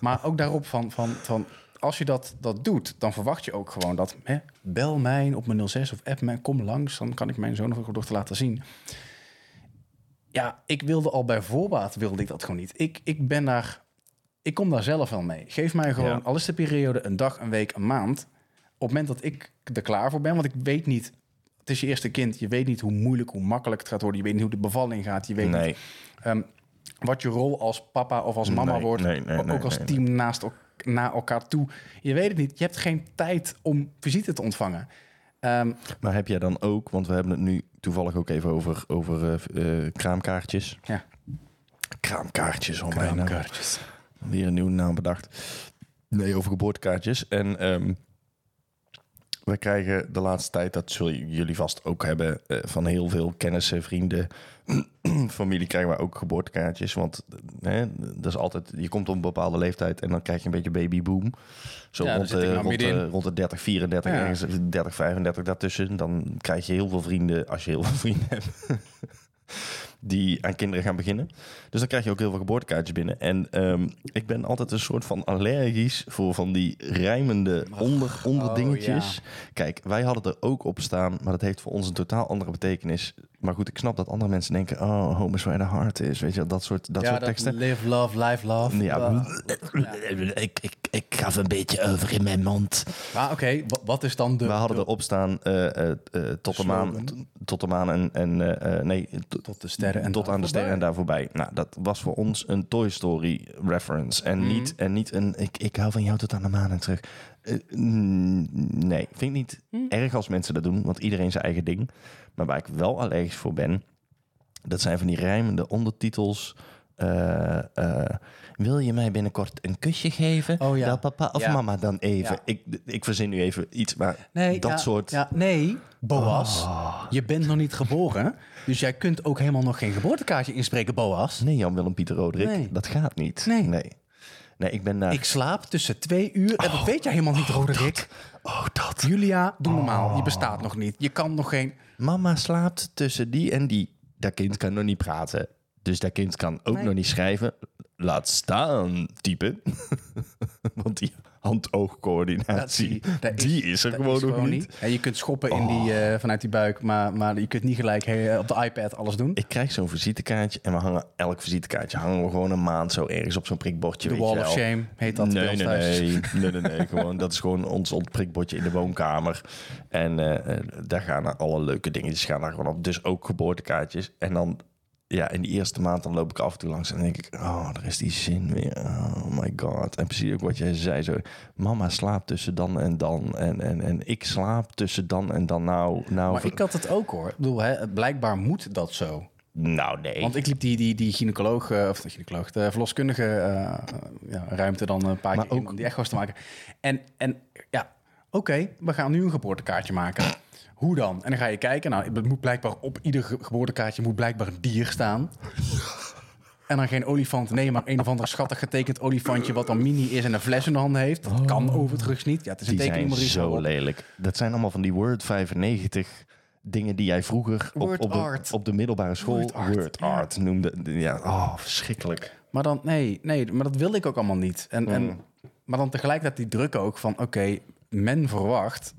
Maar ook daarop van, van, van als je dat, dat doet, dan verwacht je ook gewoon dat... Hè, bel mij op mijn 06 of app mij, kom langs. Dan kan ik mijn zoon of dochter laten zien. Ja, ik wilde al bij voorbaat wilde ik dat gewoon niet. Ik, ik ben daar... Ik kom daar zelf wel mee. Geef mij gewoon, Ja. al is de periode een dag, een week, een maand. Op het moment dat ik er klaar voor ben, want ik weet niet... Het is je eerste kind. Je weet niet hoe moeilijk, hoe makkelijk het gaat worden. Je weet niet hoe de bevalling gaat. Je weet Nee. niet ehm, wat je rol als papa of als mama Nee, wordt. nee, nee, ook als team naast el- naar elkaar toe. Je weet het niet. Je hebt geen tijd om visite te ontvangen. Ehm, Maar heb jij dan ook, want we hebben het nu toevallig ook even over, over eh, eh, kraamkaartjes. ja, Kraamkaartjes, oh mijn naam. kraamkaartjes. Weer een nieuwe naam bedacht. Nee, over geboortekaartjes. En ehm we krijgen de laatste tijd, dat zullen jullie vast ook hebben, eh, van heel veel kennissen, vrienden, <clears throat> familie krijgen we ook geboortekaartjes. Want eh, hè, dat is altijd, je komt op een bepaalde leeftijd en dan krijg je een beetje babyboom. Zo Ja, daar rond, de, rond, de, rond de 30, 34, Ja. ergens 30, 35 daartussen. Dan krijg je heel veel vrienden, als je heel veel <laughs> vrienden hebt. Die aan kinderen gaan beginnen. Dus dan krijg je ook heel veel geboortekaartjes binnen. En ehm, ik ben altijd een soort van allergisch voor van die rijmende onder, onderdingetjes. Kijk, wij hadden er ook op staan, maar dat heeft voor ons een totaal andere betekenis. Maar goed, ik snap dat andere mensen denken... Oh, home is where the heart is. Weet je, wel, dat soort, dat ja, soort dat teksten. live, love, life, love. Ja, Ik, ik, ik gaf een beetje over in mijn mond. Maar oké, wa- wat is dan de... we hadden de- erop staan eh, eh, eh, tot, de maan, tot de maan en... en eh, eh, nee, Tot de sterren en tot aan de sterren en daar voorbij. Nou, dat was voor ons een Toy Story reference. En, Mhm. niet, en niet een ik, ik hou van jou tot aan de maan en terug. Eh, mm, nee, vind ik niet Mhm. erg als mensen dat doen, want iedereen zijn eigen ding. Maar waar ik wel allergisch voor ben, dat zijn van die rijmende ondertitels. Eh, eh, wil je mij binnenkort een kusje geven? Oh ja. Dat papa of Ja. mama dan even? Ja. Ik, ik verzin nu even iets, maar Nee, dat ja, soort... Ja, nee, Boas, Oh. je bent nog niet geboren. Dus jij kunt ook helemaal nog geen geboortekaartje inspreken, Boas. Nee, Jan-Willem Pieter Roderick, Nee. dat gaat niet. Nee. nee. Nee, ik ben daar... Ik slaap tussen twee uur. En dat weet jij helemaal niet, Roderick. Oh, dat. Julia, doe normaal. Je bestaat nog niet. Je kan nog geen... Mama slaapt tussen die en die. Dat kind kan nog niet praten. Dus dat kind kan ook Nee. nog niet schrijven. Laat staan typen. <laughs> Want die hand-oogcoördinatie, die is er gewoon nog gewoon niet. En je kunt schoppen in die, eh, vanuit die buik, maar, maar je kunt niet gelijk eh, op de iPad alles doen. Ik krijg zo'n visitekaartje en we hangen elk visitekaartje hangen we gewoon een maand zo ergens op zo'n prikbordje. De Wall of. Shame heet dat Nee, nee, nee, <laughs> nee, nee, nee. Gewoon, dat is gewoon ons prikbordje in de woonkamer. En eh, daar gaan alle leuke dingetjes gaan daar gewoon op. Dus ook geboortekaartjes. En dan, ja, in die eerste maand dan loop ik af en toe langs en denk ik, oh, daar is die zin weer. Oh my god. En precies ook wat jij zei, zo, mama slaapt tussen dan en dan. En, en, en ik slaap tussen dan en dan. Nou, nou, Maar ik had het ook hoor. Ik bedoel, hè, blijkbaar moet dat zo. nou nee. Want ik liep die, die, die gynaecoloog, eh, of de gynaecoloog, de verloskundige eh, ja, ruimte dan een paar Maar keer in ook- om die echo's te maken. En, en ja, oké, we gaan nu een geboortekaartje maken. Hoe dan? En dan ga je kijken. Nou, het moet blijkbaar op ieder ge- geboortekaartje moet blijkbaar een dier staan. <laughs> En dan geen olifant, nee, maar een of ander schattig getekend olifantje... wat dan mini is en een fles in de hand heeft. Dat kan overigens niet. Ja, het is een Oh. Die tekening, zijn Maurice. zo op. lelijk. Dat zijn allemaal van die Word 95 dingen die jij vroeger op, Word op, de, art. op de middelbare school Word Word art, noemde. Ja, oh, verschrikkelijk. Maar dan, nee, nee, maar dat wilde ik ook allemaal niet. En, en, maar dan tegelijkertijd die druk ook van, oké, men verwacht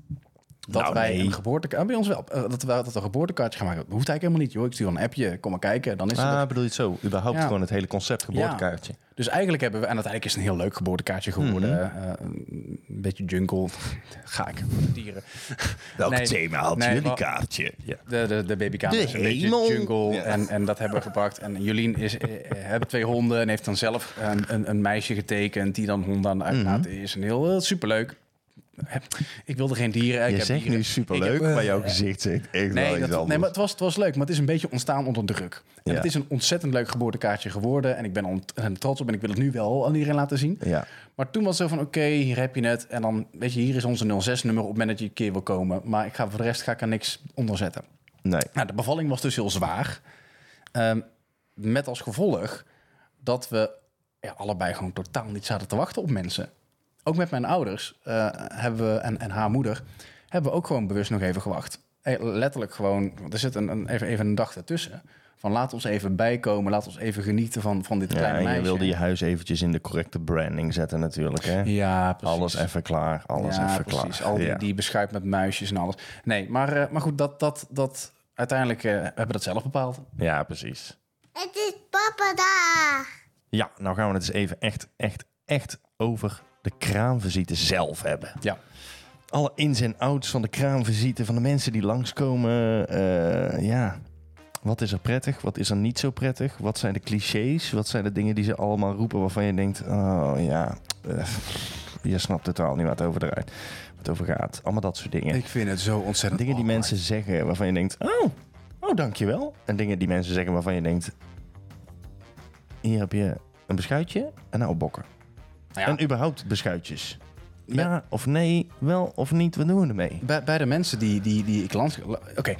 dat Nou, wij nee. een geboortekaartje, bij ons wel, eh, dat we dat een geboortekaartje gaan maken. Dat hoeft eigenlijk helemaal niet, joh. Ik stuur een appje, kom maar kijken, dan is het Ah, er. bedoel je het zo? Überhaupt Ja. gewoon het hele concept geboortekaartje. Dus eigenlijk hebben we, en uiteindelijk is het een heel leuk geboortekaartje geworden. Mhm. eh, een beetje jungle, <laughs> ga ik voor de dieren. Welk Nee, thema had nee, jullie kaartje? Ja. De, de, de babykamer De is een beetje jungle Ja. en, en dat hebben we gepakt. En Jolien is, eh, eh, hebben twee honden en heeft dan zelf een, een, een meisje getekend die dan honden aan het uitlaten is. En heel eh, superleuk. Ik wilde geen dieren. ik Je heb zegt dieren. nu superleuk, heb- maar jouw gezicht zegt echt wel Nee, iets dat, nee, maar het was, het was leuk, maar het is een beetje ontstaan onder druk. En Ja. het is een ontzettend leuk geboortekaartje geworden. En ik ben ontzettend trots op en ik wil het nu wel aan iedereen laten zien. Ja. Maar toen was het zo van, oké, hier heb je het. En dan, weet je, hier is onze 06-nummer op het moment dat je een keer wil komen. Maar ik ga voor de rest ga ik er niks onder zetten. Nee. Nou, de bevalling was dus heel zwaar. Ehm, met als gevolg dat we ja, allebei gewoon totaal niet zaten te wachten op mensen. Ook met mijn ouders eh, hebben we, en, en haar moeder hebben we ook gewoon bewust nog even gewacht. Eh, letterlijk gewoon, er zit een, een, even, even een dag ertussen. Van laat ons even bijkomen, laat ons even genieten van, van dit Ja, kleine en je meisje. wilde je huis eventjes in de correcte branding zetten natuurlijk, hè? Ja, precies. Alles even klaar, alles ja, even precies. klaar. Al die, Ja. die beschuit met muisjes en alles. Nee, maar, eh, maar goed, dat, dat, dat, uiteindelijk eh, hebben we dat zelf bepaald. ja, precies. Het is papa dag. Ja, nou gaan we het eens even echt, echt, echt over de kraamvisite zelf hebben. Ja. Alle ins en outs van de kraamvisite, van de mensen die langskomen. eh ja, wat is er prettig? Wat is er niet zo prettig? Wat zijn de clichés? Wat zijn de dingen die ze allemaal roepen waarvan je denkt... Oh ja, eh, je snapt totaal niet wat over, eruit, wat het over gaat. Allemaal dat soort dingen. Ik vind het zo ontzettend Dingen die mensen zeggen waarvan je denkt... Oh, oh, dankjewel. En dingen die mensen zeggen waarvan je denkt... Hier heb je een beschuitje en nou bokken. Ja, En überhaupt beschuitjes. Ja of nee, wel of niet, wat doen we ermee? bij, bij de mensen die, die, die ik langs... Oké.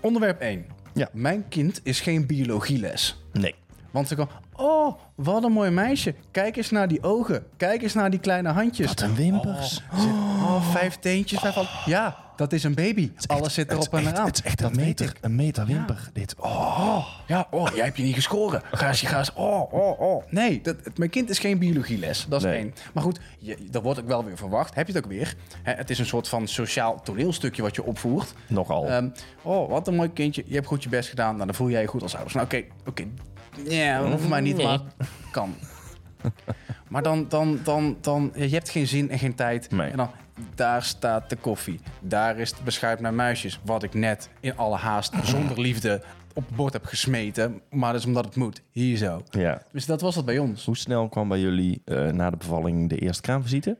Onderwerp 1. Ja. Mijn kind is geen biologieles. Nee. Want ze kwam, oh, wat een mooi meisje. Kijk eens naar die ogen. Kijk eens naar die kleine handjes. Wat een wimpers. Oh, oh, vijf teentjes. Vijf ja, dat is een baby. Alles zit erop en eraan. Het is echt dat een meter, een meter wimper. Dit. Oh. Oh, ja, oh, jij hebt je niet gescoren. Ga eens, ga eens, oh, oh, oh. Nee, dat, mijn kind is geen biologieles, dat is Nee. één. Maar goed, je, dat wordt ook wel weer verwacht. Heb je het ook weer? Het is een soort van sociaal toneelstukje wat je opvoert. Nogal. Ehm, oh, wat een mooi kindje. Je hebt goed je best gedaan. Nou, dan voel jij je goed als ouders. Nou, oké, oké. Ja, dat hoeft mij niet, Nee. maar kan. <laughs> maar dan, dan, dan, dan, je hebt geen zin en geen tijd. Nee. En dan, daar staat de koffie. Daar is het beschuit naar muisjes. Wat ik net in alle haast, <laughs> zonder liefde, op het bord heb gesmeten. Maar dat is omdat het moet. Hier zo. ja. Dus dat was het bij ons. Hoe snel kwam bij jullie eh, na de bevalling de eerste kraamvisite?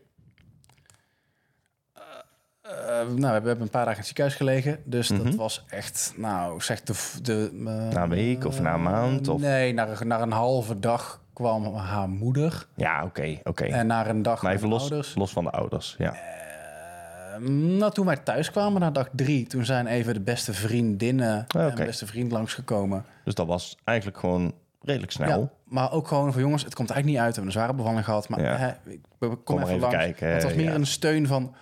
Eh, nou, we hebben een paar dagen in het ziekenhuis gelegen. Dus Mhm. dat was echt, nou, zeg de... de eh, Na een week of na een maand? Of? Nee, na, een- na een halve dag kwam haar moeder. Ja, oké, oké. En na een dag Maar even los, ouders. los van de ouders. Ja. Eh, nou, toen wij thuis kwamen na dag drie, toen zijn even de beste vriendinnen Ah, en oké. beste vriend langsgekomen. Dus dat was eigenlijk gewoon redelijk snel. Ja, maar ook gewoon van jongens, het komt eigenlijk niet uit. We hebben een zware bevalling gehad, maar Ja. hè, kom, Kom even, even langs. kijken, het was meer ja. een steun van,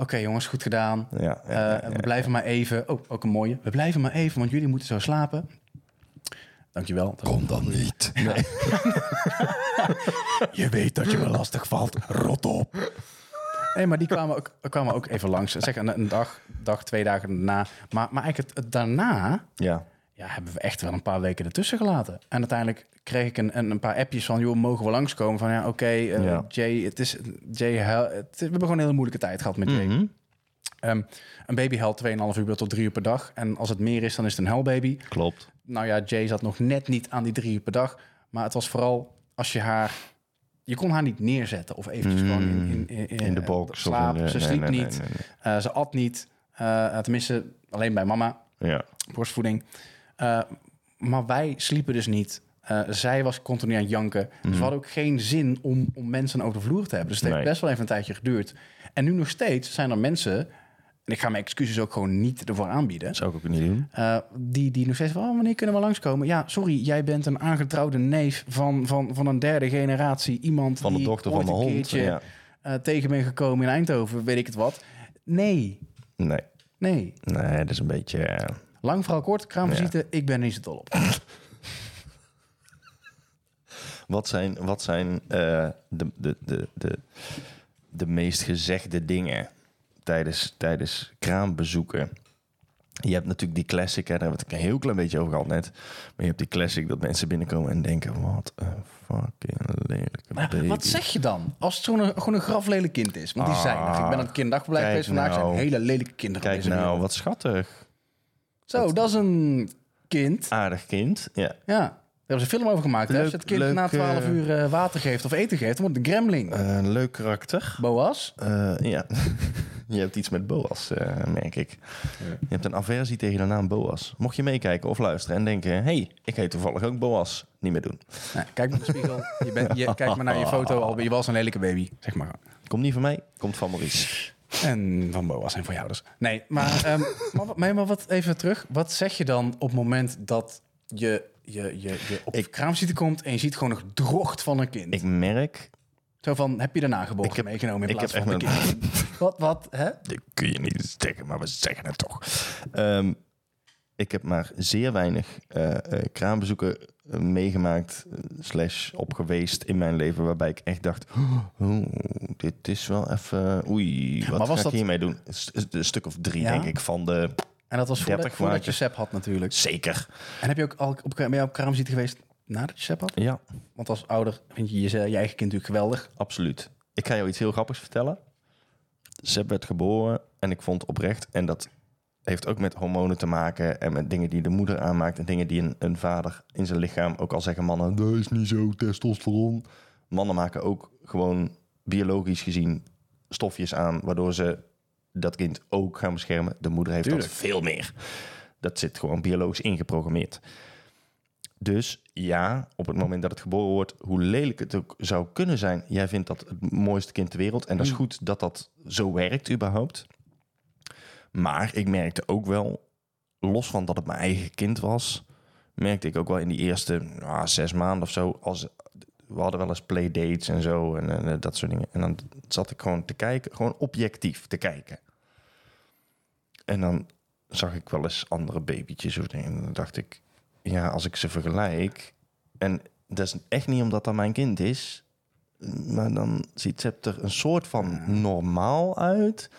oké jongens, goed gedaan. Ja, ja, Eh, ja, ja, we blijven maar even. Oh, ook een mooie. We blijven maar even, want jullie moeten zo slapen. Dankjewel. Kom dan niet. <laughs> Je weet dat je me lastig valt. Rot op. Nee, maar die kwamen ook, kwamen ook even langs. Zeg een, een dag, dag, twee dagen daarna. Maar, maar eigenlijk het, het daarna Ja, ja, hebben we echt wel een paar weken ertussen gelaten. En uiteindelijk kreeg ik een, een, een paar appjes van... joh, mogen we langskomen? Van ja, oké, eh, Ja. Jay, het is... Jay, het, we hebben gewoon een hele moeilijke tijd gehad met Jay. Mhm. Ehm, een baby huilt 2,5 uur tot 3 uur per dag. En als het meer is, dan is het een huilbaby. klopt. Nou ja, Jay zat nog net niet aan die drie uur per dag. Maar het was vooral als je haar... Je kon haar niet neerzetten of eventjes gewoon in, in, in, Mm. In de box. slapen. Ze sliep nee, nee, niet. nee, ze at niet. Eh, tenminste, alleen bij mama. Ja, Borstvoeding. Maar wij sliepen dus niet. Eh, zij was continu aan het janken. Dus we hadden ook geen zin om, om mensen over de vloer te hebben. Dus het heeft Mhm. Best wel even een tijdje geduurd. En nu nog steeds zijn er mensen... En ik ga mijn excuses ook gewoon niet ervoor aanbieden. dat zou ik ook niet doen. Eh, die, die nog steeds van, oh, wanneer kunnen we langskomen? Ja, sorry, jij bent een aangetrouwde neef van, van, van een derde generatie. Iemand Van de die dochter van een hond. keertje, Ja. eh, tegen ben gekomen in Eindhoven, weet ik het wat. Nee, Nee, nee. nee, dat is een beetje... eh, Lang verhaal kort, kraamvisite, ik ben niet zo dol op. <laughs> Wat zijn, wat zijn eh, de, de, de, de, de meest gezegde dingen tijdens, tijdens kraambezoeken? Je hebt natuurlijk die classic, hè, daar hebben we het een heel klein beetje over gehad net. Maar je hebt die classic dat mensen binnenkomen en denken... wat een fucking lelijke Maar baby. wat zeg je dan? Als het zo'n, gewoon een graflelijk kind is. Want die Ah, zijn er. Ik ben aan het geweest vandaag. nou. zijn hele lelijke kinderen. Kijk nou, wereld. wat schattig. Zo, dat is een kind. Aardig kind. Ja. Ja, hebben ze een film over gemaakt. hè? Als je Leuk- het kind leuk, na 12 eh, uur eh, water geeft of eten geeft, dan wordt het een gremling. Een leuk karakter. Boas? Eh, ja. <laughs> je hebt iets met Boas, eh, merk ik. Je hebt een aversie tegen de naam Boas. Mocht je meekijken of luisteren en denken... hé, hey, ik heet toevallig ook Boas. Niet meer doen. Nee, kijk met de spiegel. Je, bent, je kijkt maar naar je foto <laughs> al. Je was een lelijke baby, zeg maar. Komt niet van mij, komt van Maurice. En van Boas en van jou dus. Nee, maar, ehm, <laughs> maar, wat- maar, maar wat even terug. Wat zeg je dan op het moment dat je, je, je, je op Ik- de kraamzielte komt en je ziet gewoon nog drocht van een kind? Ik merk... Zo van, heb je de nageboorte heb- meegenomen in plaats van een kind? <laughs> wat, wat, hè? Dat kun je niet zeggen, maar we zeggen het toch. Ehm, ik heb maar zeer weinig eh, kraambezoeken eh, meegemaakt, eh, slash op geweest in mijn leven, waarbij ik echt dacht, oh, dit is wel even, oei, wat Maar was ga dat- ik hiermee doen? Een st- Een stuk of drie, Ja? denk ik, van de... En dat was voordat, 30 voordat je. SEP had natuurlijk. Zeker. En heb je ook al op, ben je op kraamvisite geweest nadat je SEP had? Ja, Want als ouder vind je je, je eigen kind natuurlijk geweldig. absoluut. Ik ga jou iets heel grappigs vertellen. Seb werd geboren en ik vond oprecht, en dat heeft ook met hormonen te maken en met dingen die de moeder aanmaakt en dingen die een, een vader in zijn lichaam, ook al zeggen mannen, dat is niet zo, testosteron. Mannen maken ook gewoon biologisch gezien stofjes aan, waardoor ze dat kind ook gaan beschermen. De moeder heeft Tuurlijk. dat veel meer. Dat zit gewoon biologisch ingeprogrammeerd. Dus ja, op het moment dat het geboren wordt, hoe lelijk het ook zou kunnen zijn, jij vindt dat het mooiste kind ter wereld. En dat is goed dat dat zo werkt überhaupt. Maar ik merkte ook wel, los van dat het mijn eigen kind was, merkte ik ook wel in die eerste nou, zes maanden of zo. Als, we hadden wel eens playdates en zo en, en, eh, dat soort dingen. En dan zat ik gewoon te kijken, gewoon objectief te kijken. En dan zag ik wel eens andere babytjes of dingen. En dan dacht ik, ja, als ik ze vergelijk... En dat is echt niet omdat dat mijn kind is... Maar dan ziet ze er een soort van normaal uit.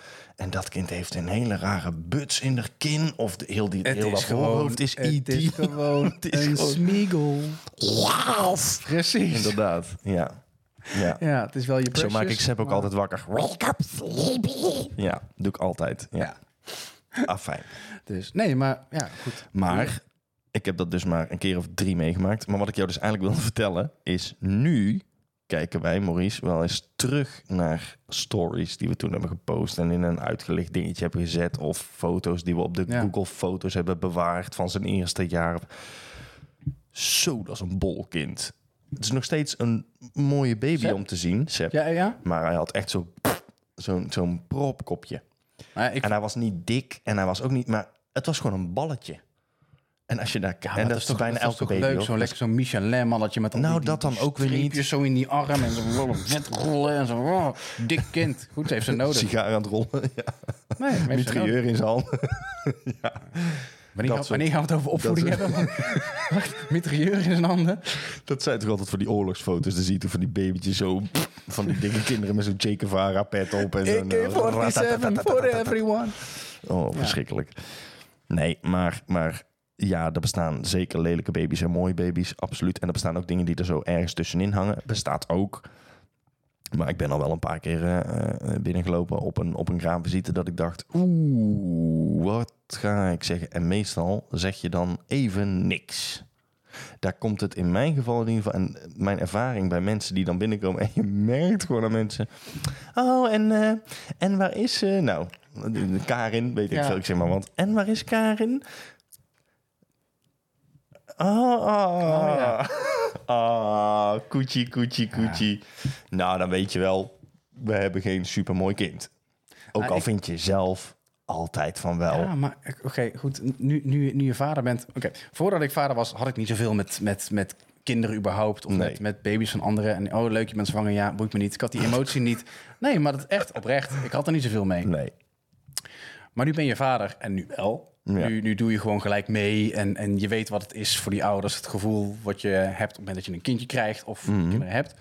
En dat kind heeft een hele rare buts in haar kin. Of de, heel, die, heel dat voorhoofd is het E.T. is <laughs> gewoon Het is een gewoon- smiegel. Precies. Inderdaad, ja. ja. Ja, het is wel je Zo precious, maak ik Seb ook maar- altijd wakker. Wake up, sleepy. Ja, doe ik altijd. Ja. Ja, Ah, fijn. dus nee, maar ja, goed. Maar ik heb dat dus maar een keer of drie meegemaakt. Maar wat ik jou dus eigenlijk wilde <laughs> vertellen is... Nu kijken wij, Maurice, wel eens terug naar stories die we toen hebben gepost... en in een uitgelicht dingetje hebben gezet... of foto's die we op de Ja. Google Foto's hebben bewaard... van zijn eerste jaar. Zo, dat is een bol kind. Het is nog steeds een mooie baby om te zien, Seb. Ja, ja. Maar hij had echt zo- zo'n zo'n propkopje. Maar ik, En hij was niet dik en hij was ook niet... Maar het was gewoon een balletje. En als je daar... ja, en dat is toch bijna dat elke baby, leuk, zo'n lekker zo'n Michelin mannetje met al Nou, die, dat dan ook weer niet. zo in die arm en zo vet rollen en zo. oh, dik kind. Goed, ze heeft ze nodig. Sigaar aan het rollen. <laughs> Ja. Nee. Mitrailleur in zijn hand. <laughs> Wanneer, soort- wanneer gaan we het over opvoeding dat hebben? <laughs> Wacht, mitrailleur in zijn handen. Dat zijn toch altijd voor die oorlogsfoto's. Dan zie je toch van die babytjes zo... Van die dikke kinderen met zo'n Che pet op. En eh, AK-47 for everyone. Oh, verschrikkelijk. Nee, maar, maar ja, er bestaan zeker lelijke baby's en mooie baby's, absoluut. En er bestaan ook dingen die er zo ergens tussenin hangen. Bestaat ook. Maar ik ben al wel een paar keer eh, eh, binnengelopen op een, op een kraamvisite dat ik dacht, oeh, wat ga ik zeggen? En meestal zeg je dan even niks. Daar komt het in mijn geval in ieder geval, en mijn ervaring bij mensen die dan binnenkomen, <laughs> en je merkt gewoon aan mensen, oh, en, eh, en waar is ze? nou, Karin, weet ik Ja. veel, ik zeg maar wat. En waar is Karin? Oh, oh, ja. Ah, <laughs> koetjie. Nou, dan weet je wel, we hebben geen supermooi kind. Ook Ah, al ik- vind je zelf altijd van wel. Ja, maar oké, goed. Nu, nu, nu je vader bent... Oké, voordat ik vader was, had ik niet zoveel met, met, met kinderen überhaupt. Of Nee. met, met baby's van anderen. En oh, leuk, je bent zwanger. Ja, boeit me niet. Ik had die emotie niet. Nee, maar dat echt oprecht. Ik had er niet zoveel mee. Nee. Maar nu ben je vader en nu wel. Ja. Nu, nu doe je gewoon gelijk mee en, en je weet wat het is voor die ouders. Het gevoel wat je hebt op het moment dat je een kindje krijgt of kinderen hebt.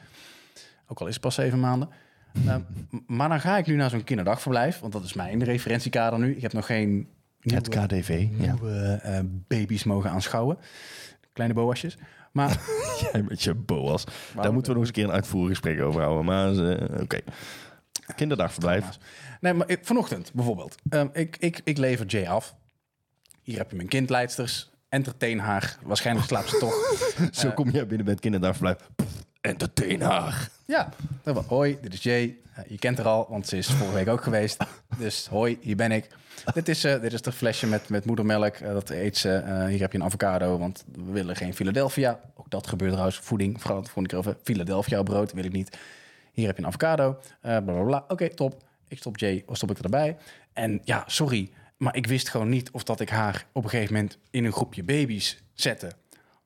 Ook al is het pas zeven maanden. Nou, <laughs> m- maar dan ga ik nu naar zo'n kinderdagverblijf, want dat is mijn referentiekader nu. Ik heb nog geen Het nieuwe, KDV, ja. nieuwe eh, baby's mogen aanschouwen. Kleine boasjes. Maar <laughs> Jij met je boas. Daar moeten we nog eens een keer een uitvoerig gesprek over houden. Maar eh, oké. Kinderdagverblijf. Nee, maar ik- vanochtend bijvoorbeeld. Ehm, ik, ik, ik lever Jay af. Hier heb je mijn kindleidsters. Entertain haar. Waarschijnlijk slaapt ze toch. <laughs> Zo kom jij binnen bij het kinderdagverblijf. Entertain haar. Ja. Dan van, hoi, dit is Jay. Eh, je kent haar al, want ze is vorige week ook geweest. Dus hoi, hier ben ik. Dit is, eh dit is het flesje met, met moedermelk. Eh, dat eet ze. Eh, hier heb je een avocado, want we willen geen Philadelphia. Ook dat gebeurt trouwens. Voeding, vooral de volgende keer over Philadelphia brood, wil ik niet. Hier heb je een avocado. eh bla bla bla. Oké, top. Ik stop Jay, of stop ik erbij. En ja, sorry, maar ik wist gewoon niet of dat ik haar op een gegeven moment in een groepje baby's zette.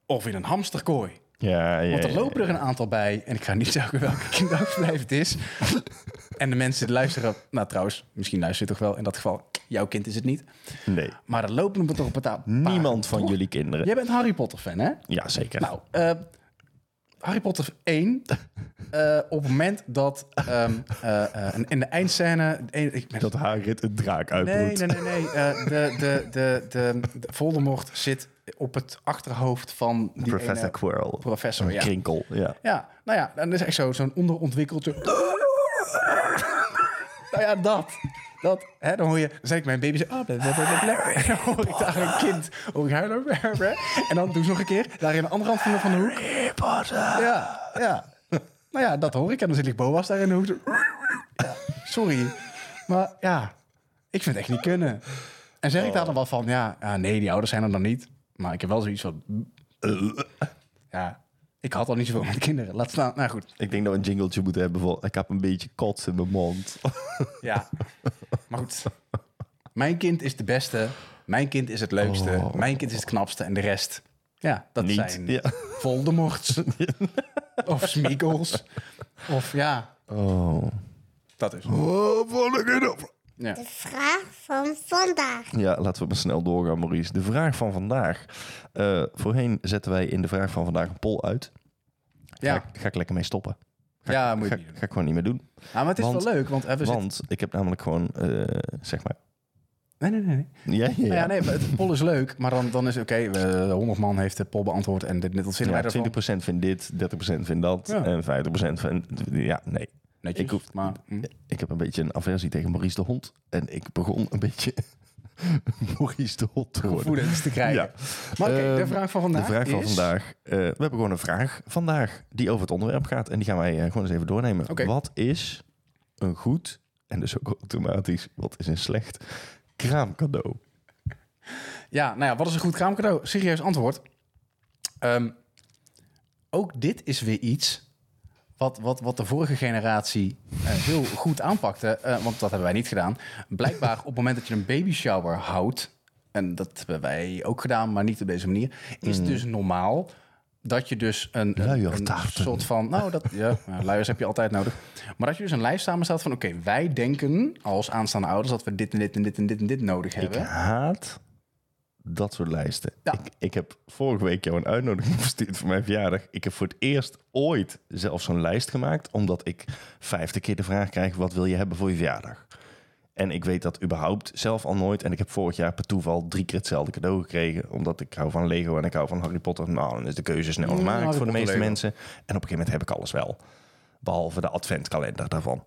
Of in een hamsterkooi. Ja, ja, Want er lopen er een aantal bij. En ik ga niet <laughs> zeggen welke kinderdagverblijf het is. en de mensen die luisteren... Nou trouwens, misschien luister je toch wel. In dat geval, jouw kind is het niet. Nee. Maar er lopen er toch een paar... Niemand van jullie kinderen. Jij bent Harry Potter fan, hè? Ja, zeker. Nou, eh, Harry Potter 1. eh, op het moment dat ehm, eh, eh, in de eindscène... Ik ben dat Hagrid een draak Nee, uitbroedt. nee, nee. nee. Eh, de, de, de, de, de Voldemort zit op het achterhoofd van die Professor ene Quirrell. professor. Ja. krinkel, ja. Ja, nou ja, dan is echt zo, zo'n onderontwikkeld... <laughs> nou ja, dat. Dat, hè, dan hoor je, dan zeg ik mijn baby zo, ah, bla, bla, bla, bla. En dan hoor ik daar een kind, hoor ik huilen. En dan doe ze nog een keer, daar in de andere hand van de, van de hoek. Ja, ja. Nou ja, dat hoor ik. En dan zit ik Boas daar in de hoek. Ja, sorry, maar ja, ik vind het echt niet kunnen. En zeg ik daar dan wel van, ja, ja, nee, die ouders zijn er dan niet. Maar ik heb wel zoiets van, ja, ik had al niet zoveel met kinderen. Laat staan, nou goed. Ik denk dat we een jingletje moeten hebben voor... Ik heb een beetje kots in mijn mond. <laughs> Ja, maar goed. Mijn kind is de beste. Mijn kind is het leukste. Oh. Mijn kind is het knapste. En de rest, Ja, dat Niet. zijn Ja. Voldemorts. <laughs> of Smeagol's. Of ja, Oh. dat is. Oh, wat Ja. De vraag van vandaag. Ja, laten we maar snel doorgaan, Maurice. De vraag van vandaag. Eh, voorheen zetten wij in de vraag van vandaag een poll uit. Ga, Ja, ik, ga ik lekker mee stoppen. ja moet je Ga, ik gewoon niet meer doen. Ah, maar het is Want- wel leuk, want we zitten... Want ik heb namelijk gewoon, eh, zeg maar... Nee, nee, nee. nee. Ja, ja, Nou ja. ja, nee, maar het poll is leuk, maar dan, dan is oké, we 100 man heeft de poll beantwoord en dit net als vinden Ja, wij ervan. 20% vindt dit, 30% vindt dat Ja. en 50% vindt... Ja, nee. Netjes, Ik hoef- maar... hm. Ik heb een beetje een aversie tegen Maurice de Hond. En ik begon een beetje <laughs> Maurice de Hond te worden. gevoelens te krijgen. Ja. Maar oké, de Ehm, vraag van vandaag De vraag van is- vandaag. eh, we hebben gewoon een vraag vandaag die over het onderwerp gaat. En die gaan wij eh, gewoon eens even doornemen. Wat is een goed, en dus ook automatisch, wat is een slecht kraamcadeau? Ja, nou ja, wat is een goed kraamcadeau? Serieus antwoord. Ehm, ook dit is weer iets wat, wat, wat de vorige generatie eh, heel goed aanpakte. eh, want dat hebben wij niet gedaan. Blijkbaar op het moment dat je een baby shower houdt... en dat hebben wij ook gedaan, maar niet op deze manier... is het dus normaal dat je dus een, een, een soort van... Nou, dat, ja, luiers heb je altijd nodig. Maar dat je dus een lijst samenstelt van... oké, wij denken als aanstaande ouders... dat we dit en dit en dit en dit en dit nodig Ik hebben. haat dat soort lijsten. Ja. Ik, ik heb vorige week jou een uitnodiging <laughs> verstuurd voor mijn verjaardag. Ik heb voor het eerst ooit zelf zo'n lijst gemaakt. Omdat ik vijfde keer de vraag krijg, wat wil je hebben voor je verjaardag? En ik weet dat überhaupt zelf al nooit. En ik heb vorig jaar per toeval drie keer hetzelfde cadeau gekregen. Omdat ik hou van Lego en ik hou van Harry Potter. Nou, dan is de keuze snel Ja, gemaakt voor de meeste Lego. mensen. En op een gegeven moment heb ik alles wel. Behalve de adventkalender daarvan.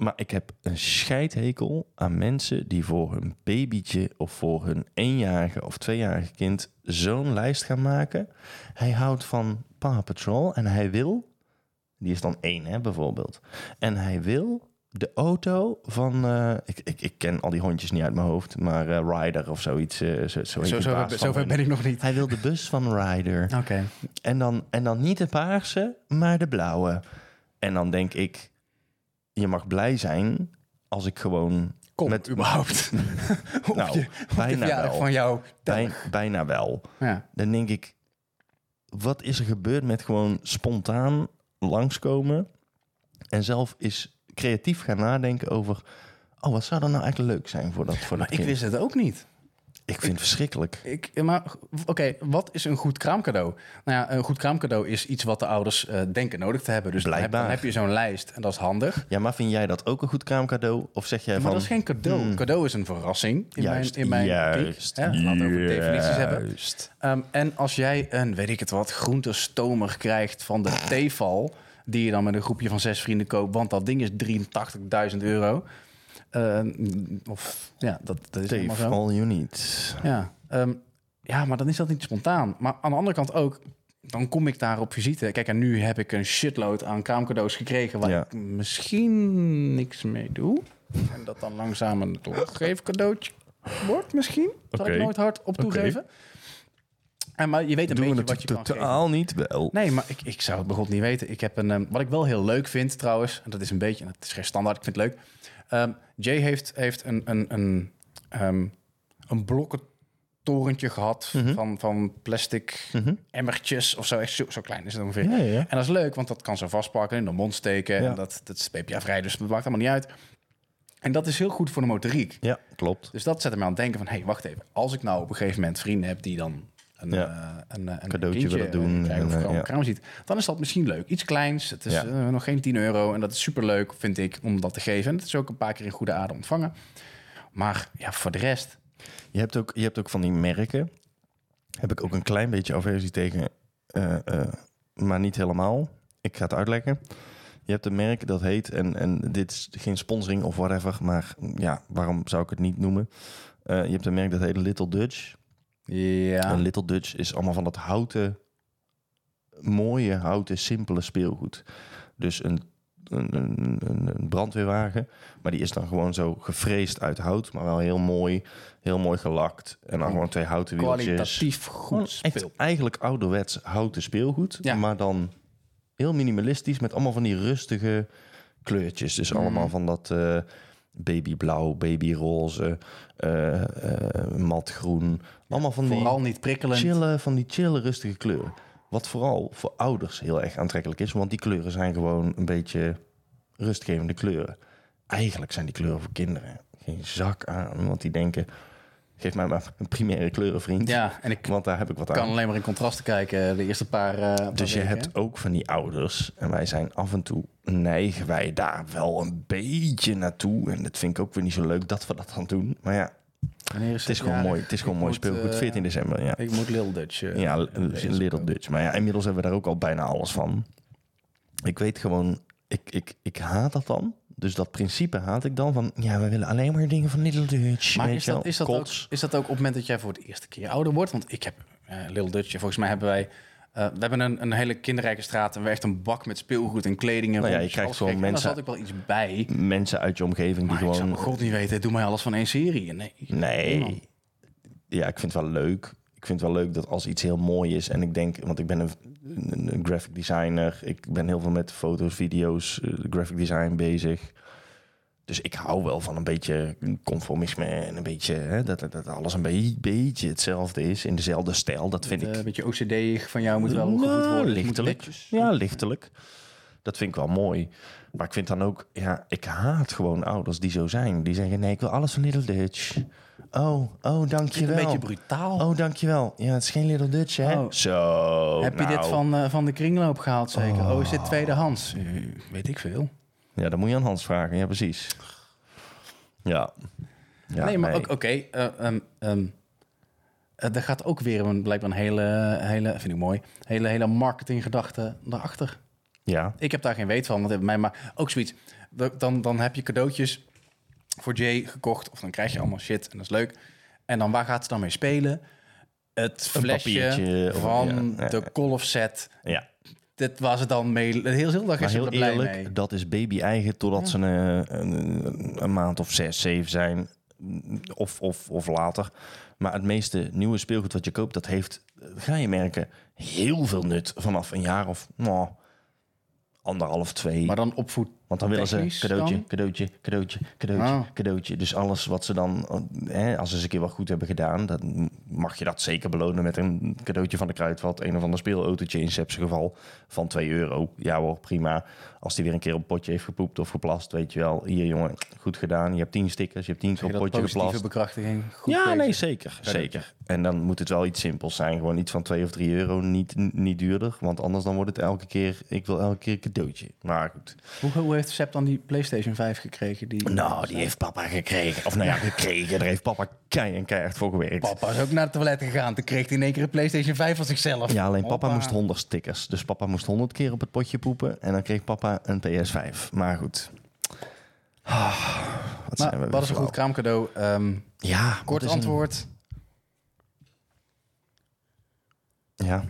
Maar ik heb een scheidhekel aan mensen die voor hun babytje of voor hun eenjarige of tweejarige kind zo'n lijst gaan maken. Hij houdt van Paw Patrol en hij wil, die is dan één hè, bijvoorbeeld, en hij wil de auto van, eh, ik, ik, ik ken al die hondjes niet uit mijn hoofd, maar eh, Ryder of zoiets. eh, zo, zo, zover ben ik nog niet. Hij wil de bus van Ryder. <laughs> Oké. En dan, en dan niet de paarse, maar de blauwe. En dan denk ik, je mag blij zijn als ik gewoon... Kom, Met- überhaupt. <laughs> Nou, je, bijna wel. van jou. Bij, bijna wel. Ja. Dan denk ik, wat is er gebeurd met gewoon spontaan langskomen... en zelf is creatief gaan nadenken over... oh, wat zou dan nou eigenlijk leuk zijn voor dat, voor Maar dat ik kind? wist het ook niet. Ik vind het verschrikkelijk. Ik, maar oké, wat is een goed kraamcadeau? Nou ja, een goed kraamcadeau is iets wat de ouders eh, denken nodig te hebben. Dus dan heb, dan heb je zo'n lijst en dat is handig. Ja, maar vind jij dat ook een goed kraamcadeau? Of zeg jij Maar van... dat is geen cadeau. hmm, Cadeau is een verrassing in juist, mijn, in mijn juist, hè? Laten we over definities hebben. juist. Ehm, en als jij een, weet ik het wat, groentestomer krijgt van de <laughs> Tefal... die je dan met een groepje van zes vrienden koopt... want dat ding is 83.000 euro... Eh, of ja, dat, dat is Dave, all you need. Ja, ehm, ja, maar dan is dat niet spontaan. Maar aan de andere kant ook, dan kom ik daar op visite. Kijk, en nu heb ik een shitload aan kraamcadeaus gekregen... waar Ja. ik misschien niks mee doe. En dat dan langzaam een doorgeefcadeautje wordt misschien. Zal ik nooit hard op toegeven. En, maar je weet een Doen beetje wat je kan geven. totaal niet wel. Nee, maar ik, ik zou het bijvoorbeeld niet weten. Ik heb een, ehm, wat ik wel heel leuk vind trouwens, en dat is een beetje, het is geen standaard, ik vind het leuk. Ehm, Jay heeft, heeft een, een, een, ehm, een blokken torentje gehad Mhm. van, van plastic Mhm. emmertjes of zo. Echt zo, zo klein is het ongeveer. Ja, ja. En dat is leuk, want dat kan zo vastpakken, in de mond steken. Ja. En dat, dat is BPA-vrij, dus dat maakt allemaal niet uit. En dat is heel goed voor de motoriek. Ja, klopt. Dus dat zet me aan het denken van... hé, hey, wacht even. Als ik nou op een gegeven moment vrienden heb... die dan een, Ja. eh, een, eh, een Cadeautje willen doen eh, krijgen of gewoon ja. ziet... dan is dat misschien leuk. Iets kleins. Het is Ja. nog geen 10 euro. En dat is superleuk, vind ik, om dat te geven. En het is ook een paar keer in goede aarde ontvangen. Maar ja, voor de rest... Je hebt ook, je hebt ook van die merken. Heb ik ook een klein beetje aversie tegen, maar niet helemaal. Ik ga het uitleggen. Je hebt een merk dat heet, en, en dit is geen sponsoring of whatever, maar ja, waarom zou ik het niet noemen? Je hebt een merk dat heet Little Dutch. Ja, En Little Dutch is allemaal van dat houten, mooie houten, simpele speelgoed. Dus een, een, een, een- brandweerwagen, maar die is dan gewoon zo gefreesd uit hout, maar wel heel mooi, heel mooi gelakt. En dan gewoon twee houten wieltjes. kwalitatief goed eigenlijk ouderwets houten speelgoed, Ja. maar dan heel minimalistisch met allemaal van die rustige kleurtjes. Dus allemaal Mm. van dat eh, babyblauw, babyroze, eh, eh, matgroen. Allemaal van die Vooral niet prikkelend. chille, van die chille, rustige kleuren. Wat vooral voor ouders heel erg aantrekkelijk is, want die kleuren zijn gewoon een beetje rustgevende kleuren. Eigenlijk zijn die kleuren voor kinderen geen zak aan, want die denken: geef mij maar een primaire kleurenvriend. Ja, en ik Want daar heb ik wat kan aan. alleen maar in contrasten kijken de eerste paar. eh, paar Dus je hebt ook van die ouders, en wij zijn af en toe neigen wij daar wel een beetje naartoe. En dat vind ik ook weer niet zo leuk dat we dat dan doen. Maar ja, Wanneer is het is gewoon mooi. Het is gewoon mooi moet, speelgoed. eh, 14 december, ja. Ik moet Little Dutch. eh, Ja. Little Dutch. Maar ja, inmiddels hebben we daar ook al bijna alles van. Ik weet gewoon, ik, ik, ik haat dat dan. Dus dat principe haat ik dan van, ja, we willen alleen maar dingen van Little Dutch. Maar is dat, is, dat ook, is dat ook op het moment dat jij voor de eerste keer ouder wordt? Want ik heb eh, Little Dutch, volgens mij hebben wij... eh, we hebben een, een hele kinderrijke straat en we echt een bak met speelgoed en kleding en Nou ja, je krijgt gewoon mensen- daar zat ik wel iets bij. Mensen uit je omgeving die Maar ik zou gewoon... god niet weten, doe mij alles van één serie. Nee. Nee. Ja, ik vind het wel leuk. Ik vind het wel leuk dat als iets heel mooi is en ik denk, want ik ben een, een, een graphic designer, ik ben heel veel met foto's, video's, eh, graphic design bezig. Dus ik hou wel van een beetje conformisme en een beetje hè, dat, dat, alles een be- beetje hetzelfde is in dezelfde stijl. Dat vind Eh, ik Een beetje OCD van jou moet wel Nou, gevoed worden. Lichtelijk. Ja, lichtelijk. Dat vind ik wel mooi. Maar ik vind dan ook, ja, ik haat gewoon ouders die zo zijn. Die zeggen, nee, ik wil alles van Little Dutch. Oh, oh, dankjewel. Een beetje brutaal. Oh, dankjewel. Ja, het is geen Little Dutch, hè? Oh. Zo, Heb je dit nou. van, eh, van de kringloop gehaald zeker? Oh, is dit tweedehands? Eh, weet ik veel. Ja, dan moet je aan Hans vragen. Ja, precies. Ja. ja nee, maar ook oké. eh, ehm, ehm, eh, er gaat ook weer een, blijkbaar een hele, hele, vind ik mooi, hele, hele marketinggedachte erachter. Ja, Ik heb daar geen weet van, want bij mij maar ook zoiets. Da- Dan, dan heb je cadeautjes voor Jay gekocht, of dan krijg je allemaal shit en dat is leuk. En dan waar gaat ze dan mee spelen? Het flesje papiertje of- van ja, ja, de ja. golf set. ja. Dit was het dan mee. De hele dag Maar is heel er blij eerlijk, mee. dat is baby-eigen totdat ze een, een, een maand of zes, zeven zijn. Of, of, of later. Maar het meeste nieuwe speelgoed wat je koopt, dat heeft, ga je merken, heel veel nut vanaf een jaar of nou, anderhalf, twee. Maar dan opvoed. Want dan willen ze cadeautje, dan? cadeautje, cadeautje, cadeautje, Ah. cadeautje. Dus alles wat ze dan, hè, als ze eens een keer wat goed hebben gedaan, dan mag je dat zeker belonen met een cadeautje van de Kruidvat. Een of ander speelautootje in Sepse geval van 2 euro. Ja hoor, prima. Als die weer een keer op een potje heeft gepoept of geplast, weet je wel. Hier jongen, goed gedaan. Je hebt 10 stickers, je hebt 10 keer op potje geplast. bekrachtiging. Goed ja, bezig. nee, zeker, Cadeautje. zeker. En dan moet het wel iets simpels zijn. Gewoon iets van 2 of 3 euro, niet, niet duurder. Want anders dan wordt het elke keer, ik wil elke keer een cadeautje. Maar goed. Hoe, hoe heeft Sepp dan die PlayStation 5 gekregen? Die, Nou, die heeft papa gekregen. Of nou ja, gekregen. Daar heeft papa kei en keihard voor gewerkt. Papa is ook naar het toilet gegaan. Toen kreeg hij in één keer een PlayStation 5 van zichzelf. Ja, alleen papa moest 100 stickers. Dus papa moest 100 keer op het potje poepen. En dan kreeg papa een PS5. Maar goed. Ah, wat zijn we wat is een goed kraamcadeau? Ehm, Ja, kort een- antwoord. Ja,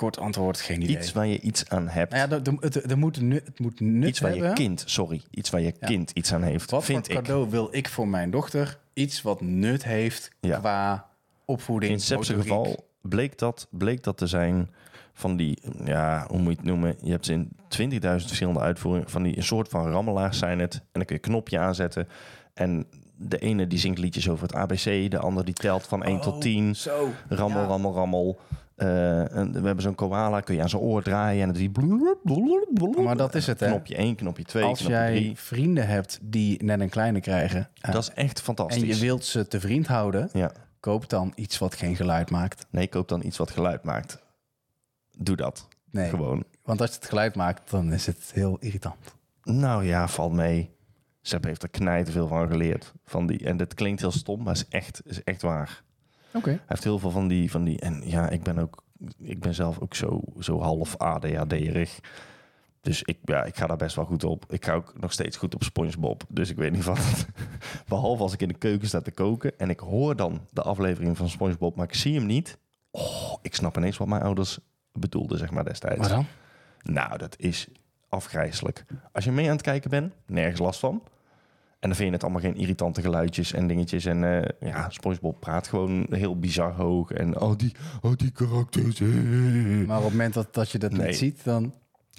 Kort antwoord, geen idee. iets waar je iets aan hebt. Nou ja, er, er- het, er moet nu, het moet nut iets waar je kind, sorry, iets waar je Ja. kind iets aan heeft, Wat vind voor ik. cadeau wil ik voor mijn dochter? Iets wat nut heeft Ja. qua opvoeding, In motoriek. geval bleek dat, bleek dat te zijn van die, ja, hoe moet je het noemen? Je hebt ze in 20.000 verschillende uitvoeringen. Van die een soort van rammelaars zijn het. En dan kun je een knopje aanzetten. En de ene die zingt liedjes over het ABC. De ander die telt van 1 Oh, tot 10. Zo. Rammel, Ja. rammel, rammel. Eh, en we hebben zo'n koala, kun je aan zijn oor draaien. En doet die... Maar dat is het, hè? Knopje 1, knopje 2, Als knopje jij 3. vrienden hebt die net een kleine krijgen... Dat is echt fantastisch. en je wilt ze te vriend houden... Ja. koop dan iets wat geen geluid maakt. Nee, koop dan iets wat geluid maakt. Doe dat. Nee, Gewoon. want als het geluid maakt, dan is het heel irritant. Nou ja, valt mee. Sepp heeft er knijt veel van geleerd. Van die, en dat klinkt heel stom, maar is echt, is echt waar. Hij heeft heel veel van die, van die... En ja, ik ben ook... Ik ben zelf ook zo, zo half ADHD-erig. Dus ik, ja, ik ga daar best wel goed op. Ik ga ook nog steeds goed op SpongeBob. Dus ik weet niet wat. <laughs> Behalve als ik in de keuken sta te koken... en ik hoor dan de aflevering van SpongeBob... maar ik zie hem niet. Oh, ik snap ineens wat mijn ouders bedoelden, zeg maar, destijds. Maar dan? Nou, dat is afgrijzelijk. Als je mee aan het kijken bent, nergens last van. En dan vind je het allemaal geen irritante geluidjes en dingetjes. En eh, ja, SpongeBob praat gewoon heel bizar hoog. En al die, al die karakters. eh. Maar op het moment dat, dat je dat Nee. niet ziet, dan...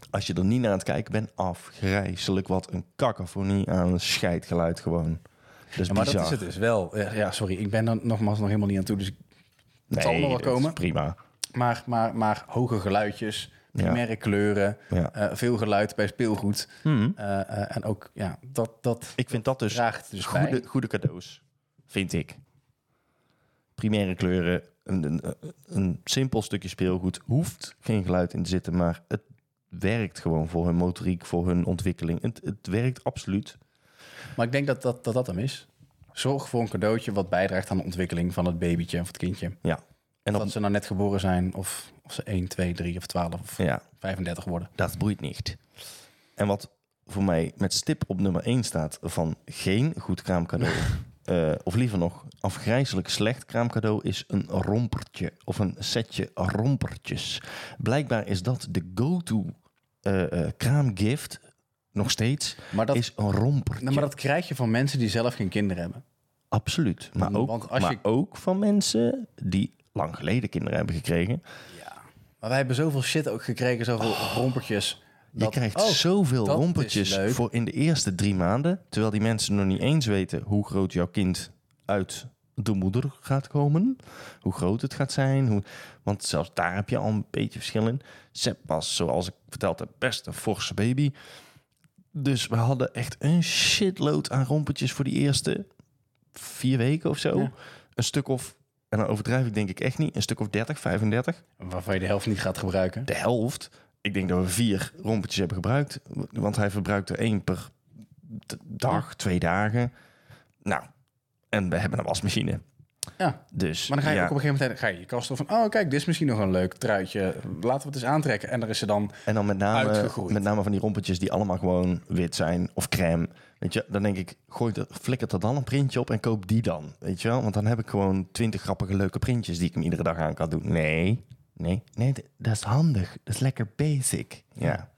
Als je er niet naar aan het kijken bent, afgrijzelijk. Wat een cacophonie aan scheidgeluid gewoon. Ja, maar dat is het dus wel. Ja, ja, sorry, ik ben er nogmaals nog helemaal niet aan toe. Dus ik- Nee, zal nog wel komen. prima. maar, maar, maar hoge geluidjes, Ja. primaire kleuren, Ja. eh, veel geluid bij speelgoed. Mhm. Eh, eh, en ook, ja, dat, dat Ik vind dat dus draagt dus goede, bij. goede cadeaus. Vind ik. Primaire kleuren, een, een, een simpel stukje speelgoed. Hoeft geen geluid in te zitten, maar het werkt gewoon voor hun motoriek, voor hun ontwikkeling. Het, het werkt absoluut. Maar ik denk dat dat, dat dat hem is. Zorg voor een cadeautje wat bijdraagt aan de ontwikkeling van het babytje of het kindje. Ja. En Of dat ze nou net geboren zijn, of, of ze 1, 2, 3 of 12 of ja, 35 worden. dat boeit niet. En wat voor mij met stip op nummer 1 staat van geen goed kraamcadeau, <laughs> eh, of liever nog afgrijzelijk slecht kraamcadeau, is een rompertje of een setje rompertjes. Blijkbaar is dat de go-to eh, eh, kraamgift, nog steeds, Maar dat, is een rompertje. nou, maar dat krijg je van mensen die zelf geen kinderen hebben. Absoluut. Maar, ook, Want als maar je- ook van mensen die lang geleden kinderen hebben gekregen. Maar wij hebben zoveel shit ook gekregen, zoveel rompertjes. Je krijgt oh, zoveel rompertjes voor in de eerste drie maanden. Terwijl die mensen nog niet eens weten hoe groot jouw kind uit de moeder gaat komen. Hoe groot het gaat zijn. Hoe, want zelfs daar heb je al een beetje verschil in. Sepp was, zoals ik vertelde, best een forse baby. Dus we hadden echt een shitload aan rompertjes voor die eerste vier weken of zo. Ja. Een stuk of, en dan overdrijf ik denk ik echt niet, een stuk of 30, 35 Waarvan je de helft niet gaat gebruiken. de helft. Ik denk dat we vier rompertjes hebben gebruikt. Want hij verbruikt er één per dag, twee dagen. Nou, en we hebben een wasmachine. Ja, Dus maar dan ga je ja, ook op een gegeven moment ga je je kast op van... Oh, kijk, dit is misschien nog een leuk truitje. Laten we het eens aantrekken. En er is ze dan... En dan met name, uitgegroeid. met name van die rompertjes die allemaal gewoon wit zijn of crème. Weet je, dan denk ik, gooi er, flikkert er dan een printje op en koop die dan. Weet je wel? Want dan heb ik gewoon twintig grappige leuke printjes die ik hem iedere dag aan kan doen. Nee, nee, nee, dat is handig. Dat is lekker basic. Ja,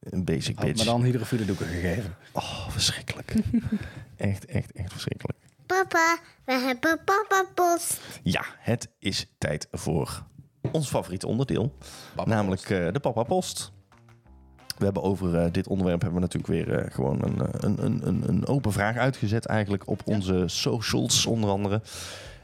een basic Had me bitch. dan hydrofiele doeken gegeven. Oh, verschrikkelijk. <laughs> echt, echt, echt verschrikkelijk. Papa, we hebben papa post. Ja, het is tijd voor ons favoriete onderdeel. Papa namelijk eh, de Papa Post. We hebben over eh, dit onderwerp hebben we natuurlijk weer eh, gewoon een, eh, een, een, een, een open vraag uitgezet eigenlijk op onze socials onder andere.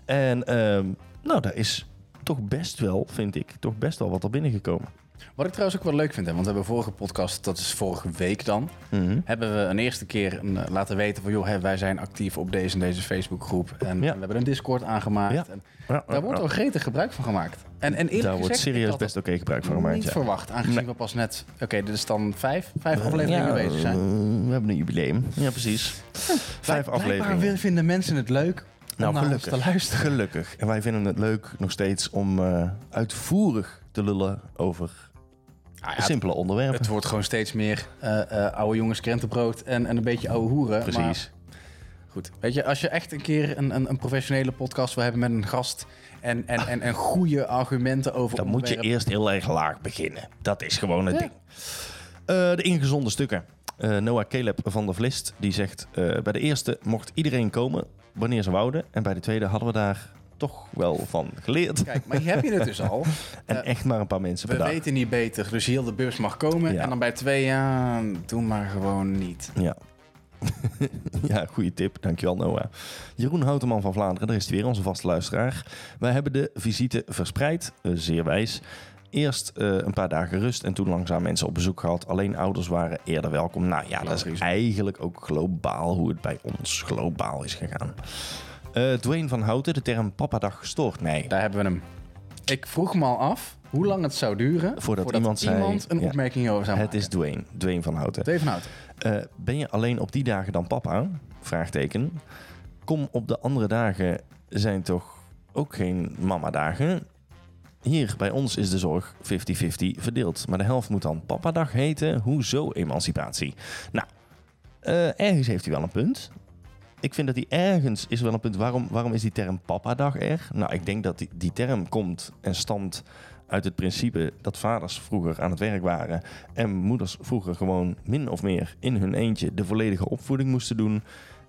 En ehm, nou, daar is toch best wel, vind ik, toch best wel wat er binnengekomen. Wat ik trouwens ook wel leuk vind, hè, want we hebben vorige podcast, dat is vorige week dan, Mhm. hebben we een eerste keer een, eh, laten weten van, joh, hè, wij zijn actief op deze en deze Facebookgroep. En, Ja. en we hebben een Discord aangemaakt. Ja. En Ja, daar wordt al gretig gebruik van gemaakt. En, en eerlijk daar wordt serieus best oké gebruik van gemaakt. niet verwacht, aangezien Nee. we pas net, oké, dit is dan vijf, vijf afleveringen bezig zijn. we hebben een jubileum. Ja, precies. Vijf afleveringen. wil- vinden mensen het leuk Nou, naar ons gelukkig. te luisteren. Gelukkig. En wij vinden het leuk nog steeds om eh, uitvoerig te lullen over Ah ja, simpele onderwerpen. Het wordt gewoon steeds meer eh, eh, oude jongens krentenbrood en, en een beetje oude hoeren. Precies. Maar goed, weet je, als je echt een keer een, een, een professionele podcast wil hebben met een gast en, en, en, en goede argumenten over Dan moet je eerst heel erg laag beginnen. Dat is gewoon het Ja. ding. Eh, de ingezonde stukken. Eh, Noah Caleb van der Vlist die zegt... eh, bij de eerste mocht iedereen komen wanneer ze wouden. En bij de tweede hadden we daar toch wel van geleerd. Kijk, maar hier heb je het dus al. <laughs> En eh, echt maar een paar mensen We per dag. weten niet beter, dus heel de bus mag komen. Ja. En dan bij twee, ja, doe maar gewoon niet. Ja. <laughs> ja, goede tip. Dankjewel, Noah. Jeroen Houteman van Vlaanderen, daar is hij weer, onze vaste luisteraar. Wij hebben de visite verspreid, eh, zeer wijs. Eerst eh, een paar dagen rust en toen langzaam mensen op bezoek gehad. Alleen ouders waren eerder welkom. Nou ja, dat is eigenlijk ook globaal hoe het bij ons globaal is gegaan. Eh Dwayne van Houten, de term papadag gestoord mij. Daar hebben we hem. Ik vroeg me al af hoe lang het zou duren Voordat iemand zei- een ja. opmerking over zou Het maken. is Dwayne, Dwayne van Houten. Twee van Hout. Eh, ben je alleen op die dagen dan papa? Vraagteken. Kom op de andere dagen zijn toch ook geen mama-dagen? Hier bij ons is de zorg 50-50 verdeeld. Maar de helft moet dan papadag heten. Hoezo emancipatie? Nou, eh, ergens heeft hij wel een punt. Ik vind dat die ergens is wel een punt. Waarom, waarom is die term papadag er? Nou, ik denk dat die, die term komt en stamt uit het principe dat vaders vroeger aan het werk waren en moeders vroeger gewoon min of meer in hun eentje de volledige opvoeding moesten doen.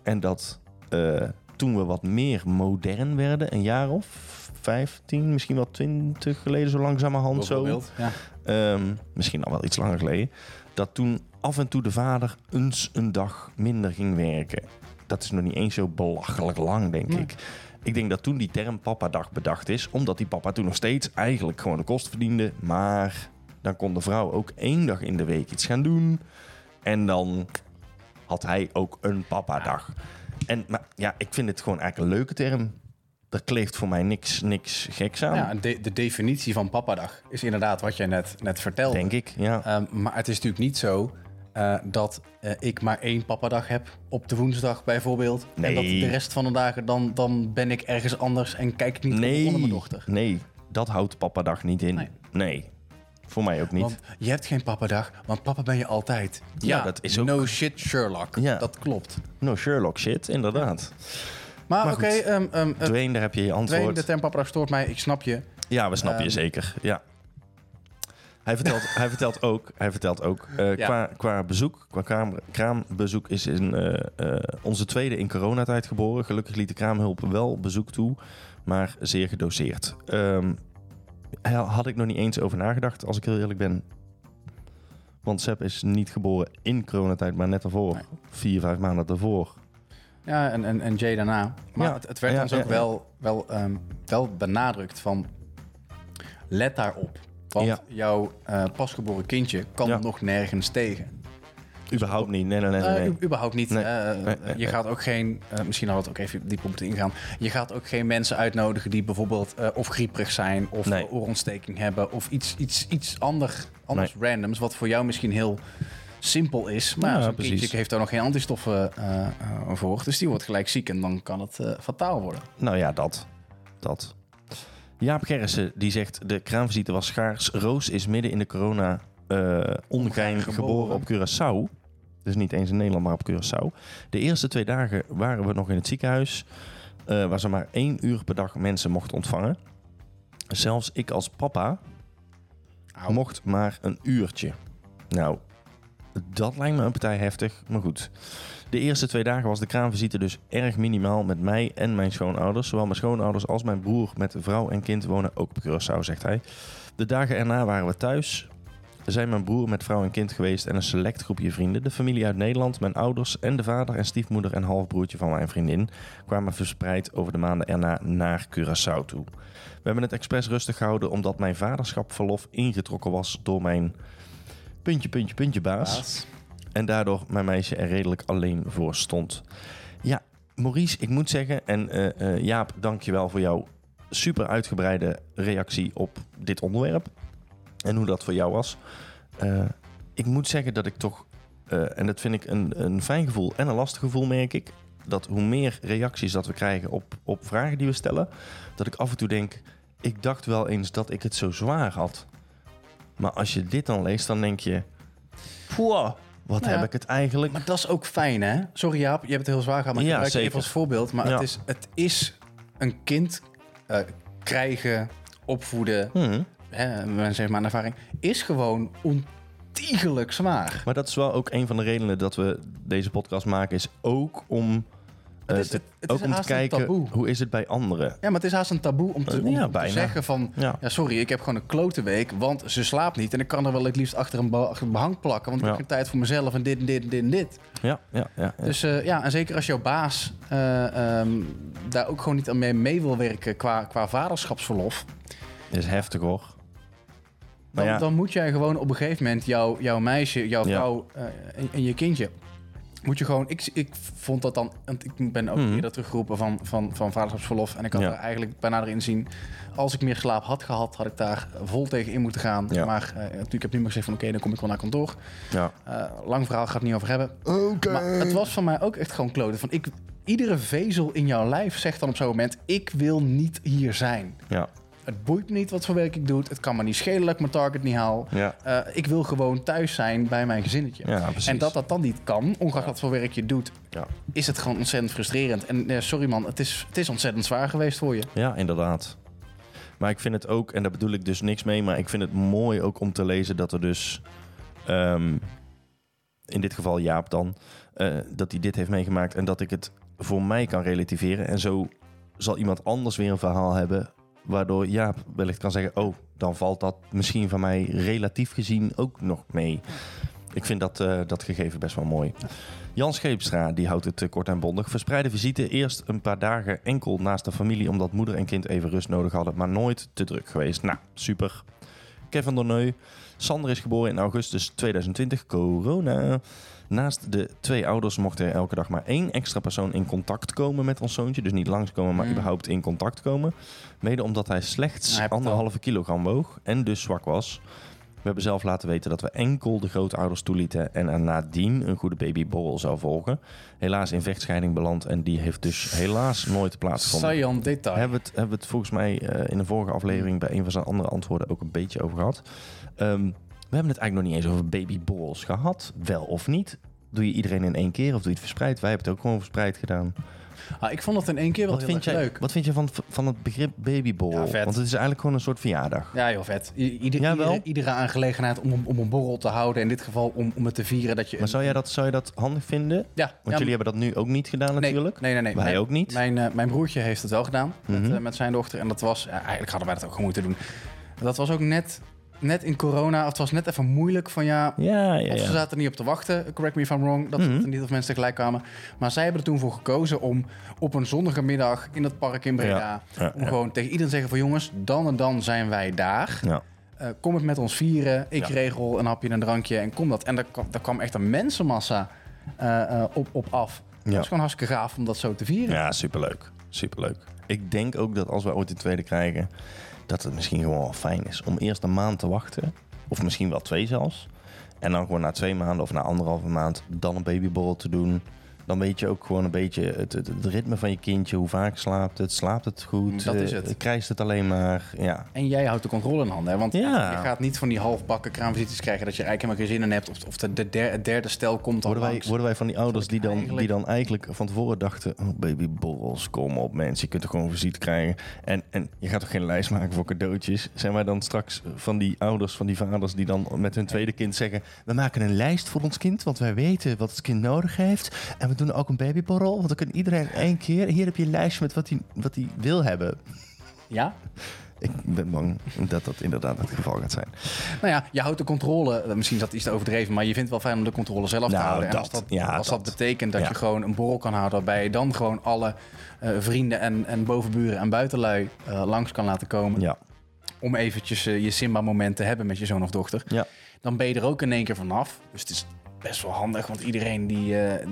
En dat eh, toen we wat meer modern werden, een jaar of 15, misschien wel 20 geleden, zo langzamerhand zo. Ja. Ehm, misschien al wel iets langer geleden. Dat toen af en toe de vader eens een dag minder ging werken. dat is nog niet eens zo belachelijk lang, denk Nee. ik. Ik denk dat toen die term Papadag bedacht is, omdat die papa toen nog steeds eigenlijk gewoon de kost verdiende. Maar dan kon de vrouw ook één dag in de week iets gaan doen. En dan had hij ook een Papadag. En maar, ja, ik vind het gewoon eigenlijk een leuke term. Er kleeft voor mij niks, niks geks aan, Ja, de, de definitie van papadag is inderdaad wat jij net, net vertelde. denk ik. Ja. Ehm, maar het is natuurlijk niet zo eh, dat eh, ik maar één papadag heb op de woensdag bijvoorbeeld. En dat Nee. de rest van de dagen dan, dan ben ik ergens anders en kijk niet nee, onder mijn dochter. nee, dat houdt Papadag niet in. Nee. Nee, voor mij ook niet. Want je hebt geen papadag, want papa ben je altijd. Ja, dat is ook- No shit Sherlock. Ja. Dat klopt. No Sherlock shit, inderdaad. Maar, Maar oké, ehm, ehm, het Dwayne, daar heb je je Dwayne, antwoord. de term papadag stoort mij. Ik snap je. Ja, we snappen je Ehm. zeker. Ja. Hij vertelt, <laughs> hij vertelt ook, hij vertelt ook eh, Ja. qua, qua bezoek, qua kraam, kraambezoek is in, eh, eh, onze tweede in coronatijd geboren. Gelukkig liet de kraamhulp wel bezoek toe, maar zeer gedoseerd. Daar had ik nog niet eens over nagedacht, als ik heel eerlijk ben. Want Seb is niet geboren in coronatijd, maar net daarvoor. Nee. Vier, vijf maanden daarvoor. Ja, en, en, en Jay daarna. Maar Ja. het, het werd Ja, ons ja, ook wel, wel, ehm, wel benadrukt van... Let daarop. Want jouw eh, pasgeboren kindje kan nog nergens tegen. Überhaupt niet. Nee, nee, nee. nee, Eh, nee. überhaupt niet. Nee. Eh, Nee, je gaat ook geen... misschien hadden we het ook even dieper moeten ingaan. Je gaat ook geen mensen uitnodigen die bijvoorbeeld of grieperig zijn... of oorontsteking hebben of iets, iets, iets ander, anders randoms... wat voor jou misschien heel simpel is. Maar Ja, precies. heeft daar nog geen antistoffen eh, eh, voor. Dus die wordt gelijk ziek en dan kan het eh, fataal worden. Nou ja, dat. Dat. Jaap Gerrissen die zegt: De kraamvisite was schaars. Roos is midden in de corona eh ongein Geboren. geboren op Curaçao. Dus niet eens in Nederland, maar op Curaçao. De eerste twee dagen waren we nog in het ziekenhuis. waar ze maar één uur per dag mensen mochten ontvangen. Zelfs ik als papa mocht maar een uurtje. Nou, dat lijkt me een partij heftig, maar goed. De eerste twee dagen was de kraamvisite dus erg minimaal met mij en mijn schoonouders. Zowel mijn schoonouders als mijn broer met vrouw en kind wonen ook op Curaçao, zegt hij. De dagen erna waren we thuis. Zijn mijn broer met vrouw en kind geweest en een select groepje vrienden. De familie uit Nederland, mijn ouders en de vader en stiefmoeder en halfbroertje van mijn vriendin kwamen verspreid over de maanden erna naar Curaçao toe. We hebben het expres rustig gehouden omdat mijn vaderschapverlof ingetrokken was door mijn puntje, puntje, puntje baas. En daardoor mijn meisje er redelijk alleen voor stond. Ja, Maurice, ik moet zeggen, en eh, eh, Jaap, dank je wel voor jouw super uitgebreide reactie op dit onderwerp. En hoe dat voor jou was. Eh, ik moet zeggen dat ik toch, en dat vind ik een, een fijn gevoel en een lastig gevoel, merk ik. Dat hoe meer reacties dat we krijgen op, op vragen die we stellen, dat ik af en toe denk, ik dacht wel eens dat ik het zo zwaar had. Maar als je dit dan leest, dan denk je, poeh, wat ja, heb ik het eigenlijk Maar dat is ook fijn, hè? Sorry Jaap, je hebt het heel zwaar gehad, maar ik Ja, gebruik zeker. even als voorbeeld. Maar Ja. het, is, het is een kind eh, krijgen, opvoeden, Hmm. hè, zegt maar een ervaring, is gewoon ontiegelijk zwaar. Maar dat is wel ook een van de redenen dat we deze podcast maken, is ook om, eh, Het is- te, het ook om te kijken taboe. hoe is het bij anderen. Ja, maar het is haast een taboe om te, om Ja, te bijna. zeggen van... Ja. Ja, sorry, ik heb gewoon een klote week, want ze slaapt niet. En ik kan er wel het liefst achter een, be- achter een behang plakken, want ik Ja. heb geen tijd voor mezelf en dit en dit en dit en dit. Ja, ja, ja. Dus eh, ja, en zeker als jouw baas eh, ehm, daar ook gewoon niet aan mee, mee wil werken qua, qua vaderschapsverlof... Dat is heftig hoor. Dan, dan moet jij gewoon op een gegeven moment jouw, jouw meisje, jouw vrouw eh, en, en je kindje. Moet je gewoon. Ik, ik vond dat dan. Want ik ben ook Mhm. eerder teruggeroepen van, van, van vaderschapsverlof. En ik had Ja. er eigenlijk bij nader inzien. Als ik meer slaap had gehad, had ik daar vol tegen in moeten gaan. Ja. Maar eh, natuurlijk heb ik nu maar gezegd van oké, dan kom ik wel naar kantoor. ja. Eh, lang verhaal gaat het niet over hebben. Maar het was van mij ook echt gewoon kloten. Van ik, iedere vezel in jouw lijf zegt dan op zo'n moment: ik wil niet hier zijn. ja, Het boeit me niet wat voor werk ik doe. Het kan me niet schelen dat ik mijn target niet haal. ja, Eh, ik wil gewoon thuis zijn bij mijn gezinnetje. ja, en dat dat dan niet kan, ongeacht wat voor werk je doet, Ja. is het gewoon ontzettend frustrerend. En eh, sorry man, het is, het is ontzettend zwaar geweest voor je. Ja, inderdaad. Maar ik vind het ook, en daar bedoel ik dus niks mee, maar ik vind het mooi ook om te lezen dat er dus, ehm, in dit geval Jaap dan, eh, dat hij dit heeft meegemaakt en dat ik het voor mij kan relativeren. En zo zal iemand anders weer een verhaal hebben, waardoor Jaap wellicht kan zeggen, oh, dan valt dat misschien van mij relatief gezien ook nog mee. Ik vind dat, eh, dat gegeven best wel mooi. Jan Scheepstra die houdt het eh, kort en bondig. Verspreide visite eerst een paar dagen enkel naast de familie... omdat moeder en kind even rust nodig hadden... maar nooit te druk geweest. Nou, super. Kevin Donneu. Sander is geboren in augustus 2020. Corona. Naast de twee ouders mocht er elke dag maar één extra persoon in contact komen met ons zoontje. Dus niet langskomen, maar Mm. überhaupt in contact komen. Mede omdat hij slechts het anderhalve kilogram woog en dus zwak was. We hebben zelf laten weten dat we enkel de grootouders toelieten en er nadien een goede babyborrel zou volgen. Helaas in vechtscheiding beland en die heeft dus helaas nooit plaatsgevonden. Saillant detail. Hebben we, het, hebben we het volgens mij eh, in de vorige aflevering bij een van zijn andere antwoorden ook een beetje over gehad. Ehm, we hebben het eigenlijk nog niet eens over babyborrels gehad. Wel of niet. Doe je iedereen in één keer of doe je het verspreid? Wij hebben het ook gewoon verspreid gedaan. Ah, ik vond het in één keer wel Wat heel vind, erg jij, leuk. wat vind je van, van het begrip babyborrel? Ja, vet. Want het is eigenlijk gewoon een soort verjaardag. Ja, heel vet. I- ieder- Ja, wel? iedere, iedere aangelegenheid om, om een borrel te houden. In dit geval om, om het te vieren dat je... Maar zou jij dat, zou je dat handig vinden? Want Ja, ja, jullie hebben dat nu ook niet gedaan natuurlijk. Nee, nee, nee. Wij Mijn- ook niet. Mijn, eh, mijn broertje heeft het wel gedaan met, Mhm. eh, met zijn dochter. En dat was... ja, eigenlijk hadden wij dat ook gewoon moeten doen. Dat was ook net, net in corona. of Het was net even moeilijk van ja... Ja, ja, Of ze zaten er niet op te wachten, correct me if I'm wrong. Dat het niet of mensen tegelijk kwamen. Maar zij hebben er toen voor gekozen om op een zonnige middag in het park in Breda... Om gewoon tegen iedereen te zeggen van jongens, dan en dan zijn wij daar. Ja. Eh, kom het met ons vieren. Ik regel een hapje en een drankje en kom dat. En daar kwam, daar kwam echt een mensenmassa eh, eh, op, op af. Het Ja. was gewoon hartstikke gaaf om dat zo te vieren. Ja, superleuk. Superleuk. Ik denk ook dat als we ooit een tweede krijgen, dat het misschien gewoon wel fijn is om eerst een maand te wachten. Of misschien wel twee zelfs. En dan gewoon na twee maanden of na anderhalve maand dan een babyborrel te doen. Dan weet je ook gewoon een beetje het, het, het ritme van je kindje. Hoe vaak slaapt het? Slaapt het goed? Dat is Eh, het. Krijgt het alleen maar? Ja. En jij houdt de controle in handen. Hè? Want Ja. je gaat niet van die halfbakken kraamvisites krijgen dat je eigenlijk helemaal geen zin in hebt. Of, of de, derde stel komt al Worden wij, worden wij van die ouders die dan, Eigenlijk- die dan eigenlijk van tevoren dachten... Oh, babyborrels, kom op mensen, je kunt toch gewoon visite krijgen. En, en je gaat toch geen lijst maken voor cadeautjes? Zijn wij dan straks van die ouders, van die vaders... die dan met hun tweede kind zeggen... we maken een lijst voor ons kind, want wij weten wat het kind nodig heeft. En we doen ook een babyborrel, want dan kan iedereen één keer... hier heb je een lijstje met wat hij, wat hij wil hebben. Ja? Ik ben bang dat dat inderdaad het geval gaat zijn. Nou ja, je houdt de controle. Misschien is dat iets te overdreven, maar je vindt wel fijn om de controle zelf te Nou, houden. En dat. als dat, Ja, als dat, dat. betekent dat Ja. je gewoon een borrel kan houden, waarbij je dan gewoon alle eh, vrienden en, en bovenburen en buitenlui eh, langs kan laten komen. Ja, Om eventjes eh, je Simba-moment te hebben met je zoon of dochter. ja. Dan ben je er ook in één keer vanaf. Dus het is best wel handig, want iedereen die, eh,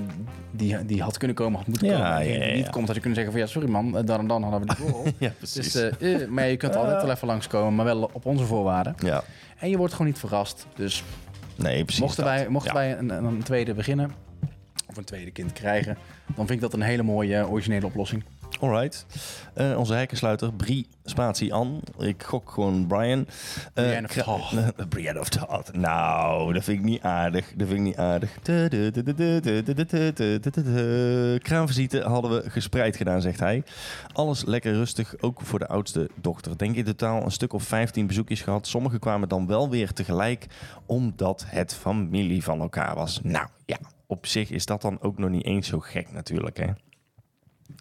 die, die had kunnen komen, had moeten Ja, komen. Ja, die ja. niet komt, had je kunnen zeggen van ja, sorry man, eh, dan en dan hadden we die borrel. <laughs> ja precies. dus, eh, maar je kunt altijd wel even langskomen, maar wel op onze voorwaarden. ja, En je wordt gewoon niet verrast. Dus nee, precies mochten dat. wij, mochten wij een, een tweede beginnen, of een tweede kind krijgen, dan vind ik dat een hele mooie originele oplossing. Alright. Eh, onze hekkensluiter, Brie Spatie An. Ik gok gewoon Brian. Eh, Brienne of. Brienne of. Nou, dat vind ik niet aardig. Dat vind ik niet aardig. Kraamvisite hadden we gespreid gedaan, zegt hij. Alles lekker rustig, ook voor de oudste dochter. Denk in totaal een stuk of 15 bezoekjes gehad. Sommige kwamen dan wel weer tegelijk, omdat het familie van elkaar was. Nou ja, op zich is dat dan ook nog niet eens zo gek natuurlijk, hè?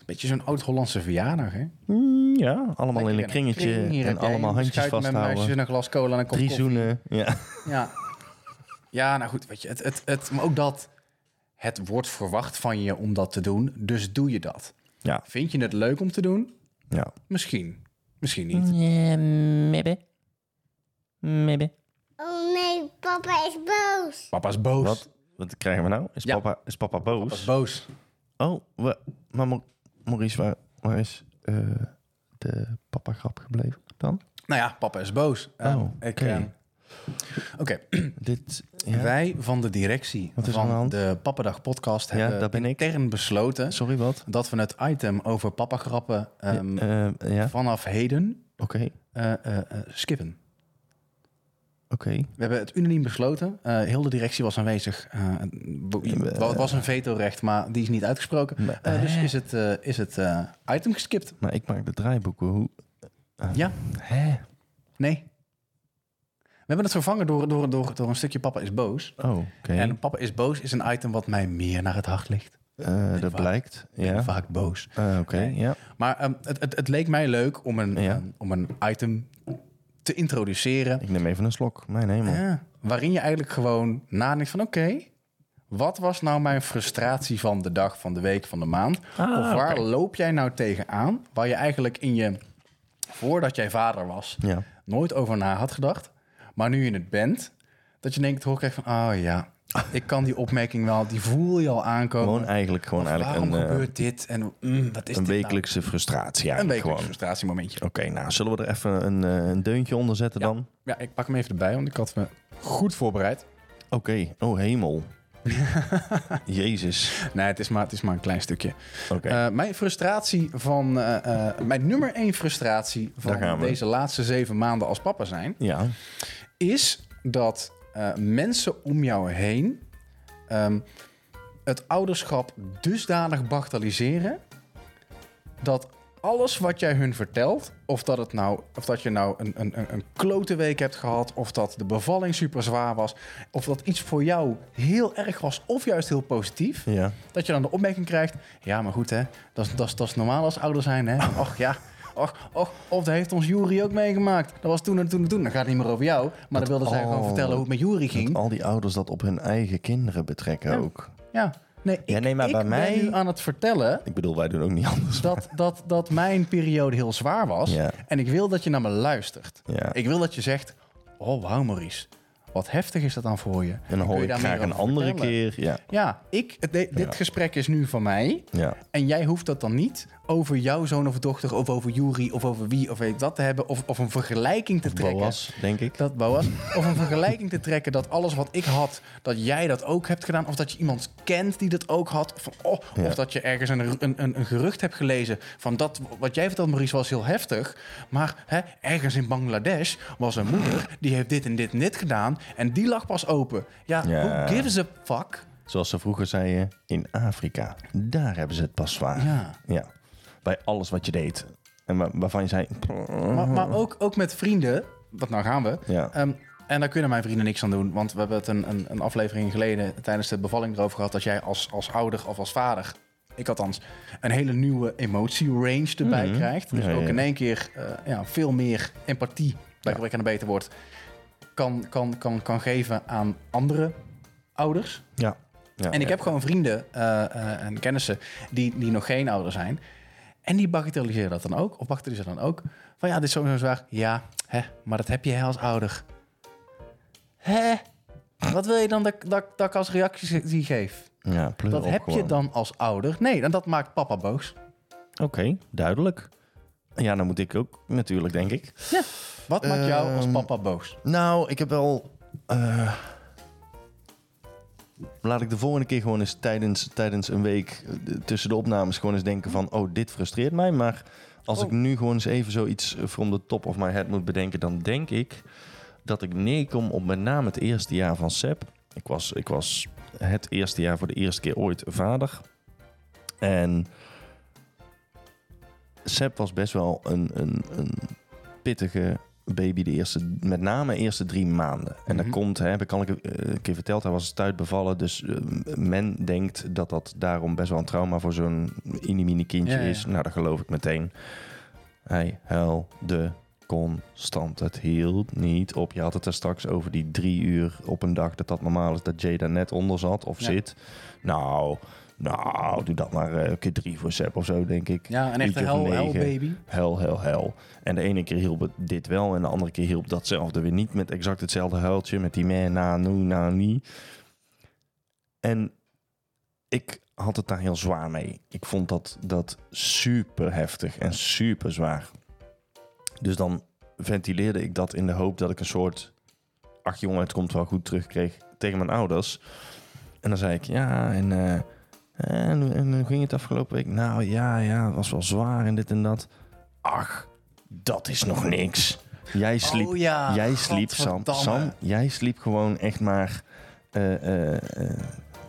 Beetje zo'n oud-Hollandse verjaardag, hè? Mm, ja, allemaal in een kringetje kring, en allemaal handjes Met vasthouden. muisjes en een glas cola en een kop Drie koffie. zoenen. Ja. Ja. ja, nou goed, weet je, het, het, het, maar ook dat, het wordt verwacht van je om dat te doen, dus doe je dat. Ja. Vind je het leuk om te doen? ja. Misschien. Misschien niet. Maybe. Maybe. Oh nee, papa is boos. Papa is boos. Wat, wat krijgen we nou? Is, Ja. papa, is papa boos? Papa is boos. Oh, we, maar Maurice, waar, waar is eh, de papa grap gebleven dan? Nou ja, papa is boos. Oh, Ehm, oké. ik, ehm, Oké, Dit, ja. wij van de directie van de Pappadag podcast Ja, hebben ben ik. intern besloten Sorry, wat? dat we het item over papagrappen ehm Eh, ja, vanaf heden oké. eh, eh, skippen. We hebben het unaniem besloten. Eh, heel de directie was aanwezig. Eh, het wa- het was een vetorecht, maar die is niet uitgesproken. Eh, dus is het, is het item geskipt? Maar ik maak de draaiboeken. Hoe? Ja? Hè? Nee? We hebben het vervangen door, door, door, door een stukje Papa is boos. Oh, oké. En Papa is boos is een item wat mij meer naar het hart ligt. Dat vaak- blijkt. Ja. vaak boos. Oké, ja. Maar ehm, het, het, het leek mij leuk om een, Ja. ehm, om een item te introduceren. Ik neem even een slok. Mijn hemel. Ja, waarin je eigenlijk gewoon nadenkt van oké, wat was nou mijn frustratie van de dag, van de week, van de maand? Ah, of waar loop jij nou tegenaan waar je eigenlijk in je, voordat jij vader was, Ja. nooit over na had gedacht. Maar nu je het bent, dat je denkt, hoor ik van, oh ja, ik kan die opmerking wel, die voel je al aankomen. Gewoon eigenlijk, gewoon eigenlijk waarom een, eh, gebeurt dit? En mm, wat is een dit wekelijkse frustratie nou? Een eigenlijk wekelijks gewoon. frustratiemomentje. Oké, nou, zullen we er even een, eh, een deuntje onder zetten Ja. dan? Ja, ik pak hem even erbij, want ik had me goed voorbereid. Oké, oh hemel. <laughs> Jezus. Nee, het is maar, het is maar een klein stukje. Oké. Eh, mijn frustratie van... mijn nummer één frustratie van deze laatste zeven maanden als papa zijn... ja, is dat eh, mensen om jou heen ehm, het ouderschap dusdanig bagatelliseren dat alles wat jij hun vertelt, of dat, het nou, of dat je nou een, een, een- klote week hebt gehad, of dat de bevalling super zwaar was, of dat iets voor jou heel erg was, of juist heel positief, ja. dat je dan de opmerking krijgt: ja, maar goed, hè, dat is, dat is, dat is normaal als ouder zijn, hè? <laughs> Och ja. Och, och, of dat heeft ons Jury ook meegemaakt. Dat was toen en toen en toen. Dan gaat het niet meer over jou. Maar dan wilde zij gewoon vertellen hoe het met Jury Dat ging. al die ouders dat op hun eigen kinderen betrekken Ja. ook. Ja, nee, ik, Ja, nee, maar ik bij ben mij- nu aan het vertellen Ik bedoel, wij doen ook niet anders. dat, dat, dat mijn periode heel zwaar was. Ja. En ik wil dat je naar me luistert. Ja. Ik wil dat je zegt, oh wauw Maurice, wat heftig is dat dan voor je. En dan hoor je ik graag een andere vertellen? keer. Ja, Ja, ik, dit Ja. gesprek is nu van mij. ja. En jij hoeft dat dan niet over jouw zoon of dochter... of over Jury of over wie of weet dat te hebben... of, of een vergelijking te trekken. Boas, denk ik. Dat Boas. Of een vergelijking te trekken dat alles wat ik had, dat jij dat ook hebt gedaan. Of dat je iemand kent die dat ook had. Of, oh, Ja. of dat je ergens een, een, een, een gerucht hebt gelezen van dat wat jij vertelt, Maurice, was heel heftig. Maar hè, ergens in Bangladesh was een moeder die heeft dit en dit en dit gedaan. En die lag pas open. Ja, Ja. who gives a fuck? Zoals ze vroeger zeiden, in Afrika. Daar hebben ze het pas zwaar. Ja. Ja. Bij alles wat je deed. En waar- waarvan je zei... Maar, maar ook, ook met vrienden, wat nou gaan we. Ja. Ehm, en daar kunnen mijn vrienden niks aan doen. Want we hebben het een, een, een aflevering geleden tijdens de bevalling erover gehad... dat jij als, als ouder of als vader, ik althans, een hele nieuwe emotierange erbij Mhm. krijgt. Dus Ja, ook in één keer eh, ja, veel meer empathie, bij gebrek aan een beter woord... Kan, kan, kan, kan geven aan andere ouders. Ja. ja. En ik heb gewoon vrienden eh, eh, en kennissen die, die nog geen ouder zijn. En die bagatelliseren dat dan ook. Of bagatelliseren dan ook. Van ja, dit is sowieso zwaar. Ja, hè, maar dat heb je hè, als ouder. Hè? Wat wil je dan dat, dat, dat ik als reactie die geef? Ja, pleur Dat op heb je dan als ouder. Nee, dan dat maakt papa boos. Oké, duidelijk. Ja, dan moet ik ook natuurlijk, denk ik. Wat maakt jou als Ehm, papa boos? Nou, ik heb wel... eh, laat ik de volgende keer gewoon eens tijdens, tijdens een week... eh, tussen de opnames gewoon eens denken van... Oh, dit frustreert mij. Maar als Oh. ik nu gewoon eens even zoiets eh, from the top of my head moet bedenken... dan denk ik dat ik neerkom op met name het eerste jaar van Seb. Ik was, ik was het eerste jaar voor de eerste keer ooit vader. En Seb was best wel een, een, een pittige baby de eerste, met name de eerste drie maanden. En Mhm. dat komt, hè, heb ik al een keer, verteld, hij was stuit bevallen. Dus eh, men denkt dat dat daarom best wel een trauma voor zo'n mini kindje Ja, ja. is. Nou, dat geloof ik meteen. Hij huilde constant. Het hield niet op. Je had het er straks over die drie uur op een dag dat dat normaal is dat Jay daar net onder zat of Ja. zit. Nou, nou, doe dat maar eh, een keer drie voor Seb of zo, denk ik. Ja, een echte hel, hel baby. Hel, hel, hel. En de ene keer hielp het dit wel en de andere keer hielp datzelfde weer niet met exact hetzelfde huiltje, met die me, na, nu, na, nie. En ik had het daar heel zwaar mee. Ik vond dat, dat super heftig en super zwaar. Dus dan ventileerde ik dat in de hoop dat ik een soort... Ach jongen, het komt wel goed terugkreeg tegen mijn ouders. En dan zei ik, ja, en, eh, en, hoe- en ging het afgelopen week? Nou ja, ja, het was wel zwaar en dit en dat. Ach, dat is nog niks. Jij sliep, oh ja, jij sliep Sam. Sam, jij sliep gewoon echt maar, eh, eh, eh,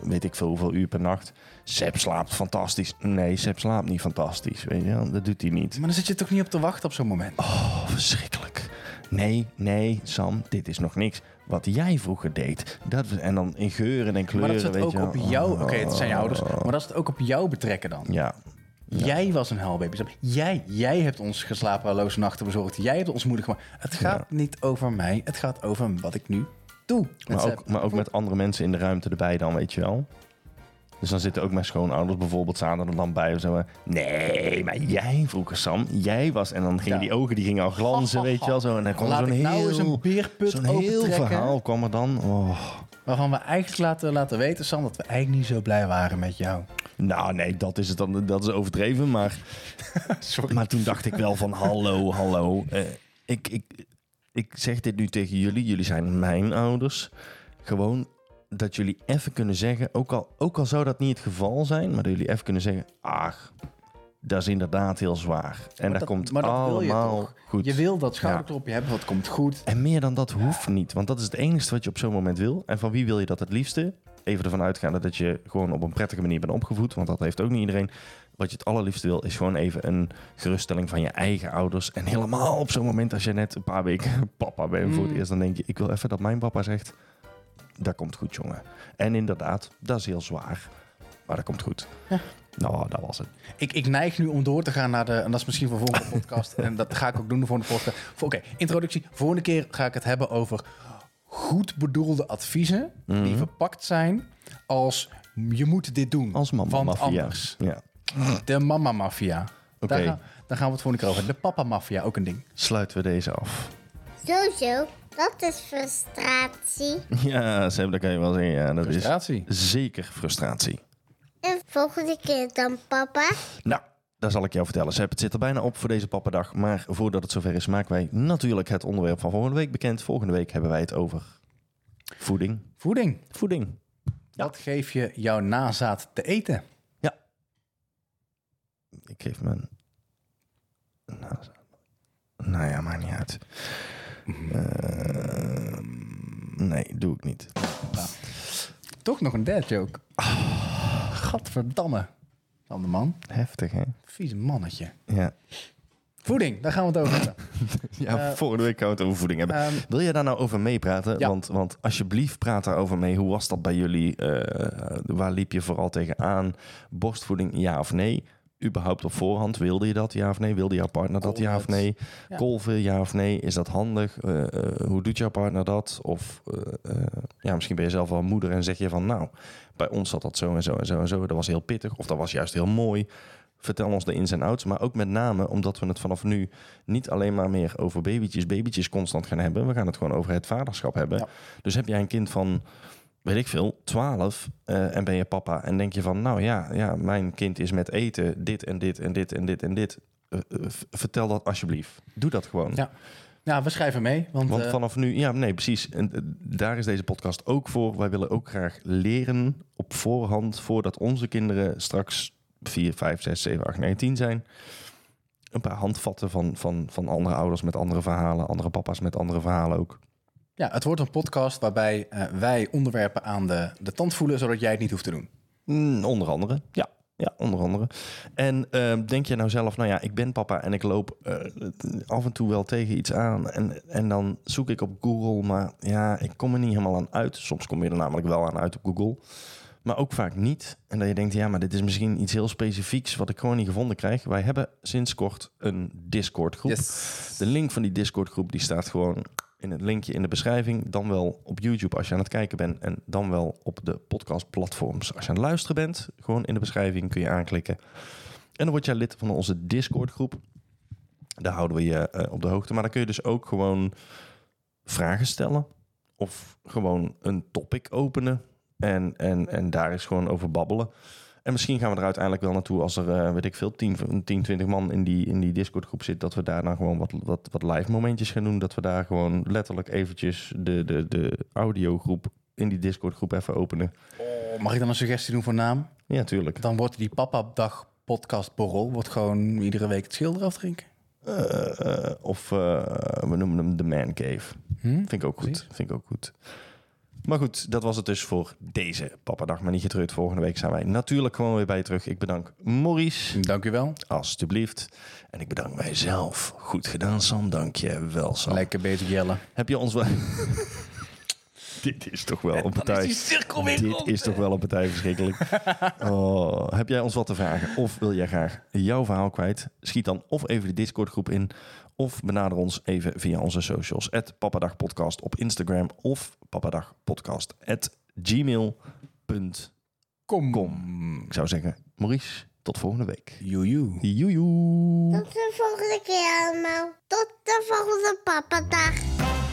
weet ik veel hoeveel uur per nacht. Seb slaapt fantastisch. Nee, Seb slaapt niet fantastisch, weet je wel. Dat doet hij niet. Maar dan zit je toch niet op te wachten op zo'n moment? Oh, verschrikkelijk. Nee, nee, Sam, dit is nog niks. Wat jij vroeger deed. Dat, en dan in geuren en kleuren, maar dat is het weet ook wel. op jou... Oké, het zijn je ouders. Oh. Maar dat is het ook op jou betrekken dan. Ja, Jij was een huilbaby. Jij, jij hebt ons geslapeloze nachten bezorgd. Jij hebt ons moeilijk gemaakt. Het gaat niet over mij. Het gaat over wat ik nu doe. Maar ook, maar ook met andere mensen in de ruimte erbij dan, weet je wel. Dus dan zitten ook mijn schoonouders bijvoorbeeld, zaten er dan bij. Of zo. Nee, maar jij vroeger, Sam, jij was... En dan gingen Ja. die ogen die gingen al glanzen, weet je wel. Zo. En dan kwam zo'n nou eens heel, een beerput zo'n heel verhaal kwam er dan. Oh. Waarvan we eigenlijk laten, laten weten, Sam, dat we eigenlijk niet zo blij waren met jou. Nou, nee, dat is het dan. Dat is overdreven. Maar, <laughs> Sorry. maar toen dacht ik wel van hallo, hallo. Eh, ik, ik, ik zeg dit nu tegen jullie. Jullie zijn mijn ouders. Gewoon dat jullie even kunnen zeggen, ook al, ook al zou dat niet het geval zijn, maar dat jullie even kunnen zeggen, ach, dat is inderdaad heel zwaar. En dat, dat- komt maar dat je allemaal toch? goed. Je wil dat schouderklopje hebben, wat komt goed. En meer dan dat hoeft niet. Want dat is het enige wat je op zo'n moment wil. En van wie wil je dat het liefste? Even ervan uitgaande dat je gewoon op een prettige manier bent opgevoed. Want dat heeft ook niet iedereen. Wat je het allerliefste wil, is gewoon even een geruststelling van je eigen ouders. En helemaal op zo'n moment als je net een paar weken <laughs> papa bent voor het Mm. eerst. Dan denk je, ik wil even dat mijn papa zegt, dat komt goed jongen. En inderdaad, dat is heel zwaar. Maar dat komt goed. Nou, dat was het. Ik, ik neig nu om door te gaan naar de... En dat is misschien voor de volgende podcast. <laughs> En dat ga ik ook doen de volgende podcast. Oké, introductie. Volgende keer ga ik het hebben over goed bedoelde adviezen... die Mhm. verpakt zijn als je moet dit doen. Als mama Want anders. Ja. De mama-maffia. Oké. Daar, gaan, daar gaan we het volgende keer over. De papa-maffia, ook een ding. Sluiten we deze af. Zo, dat is frustratie. <laughs> Ja, Seb, dat kan je wel zeggen. Ja, dat Frustratie. is zeker frustratie. En volgende keer dan papa. Nou, dat zal ik jou vertellen. Seb, het zit er bijna op voor deze pappendag. Maar voordat het zover is, maken wij natuurlijk het onderwerp van volgende week bekend. Volgende week hebben wij het over voeding. Voeding. Voeding. Wat geef je jouw nazaat te eten? Ja. Ik geef mijn... Nou, nou ja, maakt niet uit. Eh, nee, doe ik niet. Toch nog een dad joke. Gadverdamme. Van de man. Heftig, hè? Vieze mannetje. Ja. Voeding, daar gaan we het over hebben. <laughs> Ja, volgende week gaan we het over voeding hebben. Ehm, Wil jij daar nou over meepraten? Ja. Want, want alsjeblieft, praat daarover mee. Hoe was dat bij jullie? Eh, waar liep je vooral tegenaan? Borstvoeding, ja of nee? Überhaupt op voorhand, wilde je dat, ja of nee? Wilde jouw partner dat, ja of nee? Ja. Kolven, ja of nee? Is dat handig? Eh, eh, hoe doet jouw partner dat? Of eh, ja, misschien ben je zelf wel moeder en zeg je van... nou, bij ons zat dat zo en zo en zo en zo. Dat was heel pittig of dat was juist heel mooi. Vertel ons de ins en outs. Maar ook met name omdat we het vanaf nu niet alleen maar meer over babytjes, babytjes constant gaan hebben. We gaan het gewoon over het vaderschap hebben. Ja. Dus heb jij een kind van, weet ik veel, 12 eh, en ben je papa en denk je van, nou ja, ja, mijn kind is met eten dit en dit en dit en dit en dit. Eh, eh, vertel dat alsjeblieft. Doe dat gewoon. Ja. Ja, we schrijven mee. Want, Want vanaf nu, ja, nee, precies. En daar is deze podcast ook voor. Wij willen ook graag leren op voorhand, voordat onze kinderen straks 4, 5, 6, 7, 8, 9, 10 zijn. Een paar handvatten van, van, van andere ouders met andere verhalen, andere papa's met andere verhalen ook. Ja, het wordt een podcast waarbij eh, wij onderwerpen aan de, de tand voelen, zodat jij het niet hoeft te doen. Mm, onder andere, ja. Ja, onder andere. En ehm, denk je nou zelf, nou ja, ik ben papa en ik loop eh, af en toe wel tegen iets aan. En, en dan zoek ik op Google, maar ja, ik kom er niet helemaal aan uit. Soms kom je er namelijk wel aan uit op Google. Maar ook vaak niet. En dat je denkt, ja, maar dit is misschien iets heel specifieks wat ik gewoon niet gevonden krijg. Wij hebben sinds kort een Discord groep. De link van die Discord groep die staat gewoon in het linkje in de beschrijving. Dan wel op YouTube als je aan het kijken bent. En dan wel op de podcastplatforms. Als je aan het luisteren bent, gewoon in de beschrijving kun je aanklikken. En dan word jij lid van onze Discord groep. Daar houden we je eh, op de hoogte. Maar dan kun je dus ook gewoon vragen stellen. Of gewoon een topic openen. En, en, en daar is gewoon over babbelen. En misschien gaan we er uiteindelijk wel naartoe als er, eh, weet ik veel, 10, 10 20 man in die, in die Discord groep zit. Dat we daar dan gewoon wat, wat, wat live momentjes gaan doen. Dat we daar gewoon letterlijk eventjes de, de, de audiogroep in die Discord groep even openen. Oh, mag ik dan een suggestie doen voor naam? Ja, tuurlijk. Dan wordt die papa-dag podcast borrel wordt gewoon iedere week het schilder afdrinken. Eh, eh, of we noemen hem de Man Cave. Hm? Vind ik ook goed. Vind ik ook goed. Maar goed, dat was het dus voor deze Pappadag. Maar niet getreurd, volgende week zijn wij natuurlijk gewoon weer bij je terug. Ik bedank Maurice, Dank u wel. alstublieft. En ik bedank mijzelf. Goed gedaan, Sam. Dank je wel, Sam. Lekker bezig jellen. Heb je ons wel... <laughs> Dit is toch wel een is partij. Dit rond. is toch wel een partij verschrikkelijk. <laughs> Oh, heb jij ons wat te vragen? Of wil jij graag jouw verhaal kwijt? Schiet dan of even de Discord groep in. Of benader ons even via onze socials. At Papadagpodcast op Instagram. Of papadagpodcast at gmail.com. Kom. Ik zou zeggen, Maurice, tot volgende week. Joejoe. Joejoe. Tot de volgende keer allemaal. Tot de volgende papadag.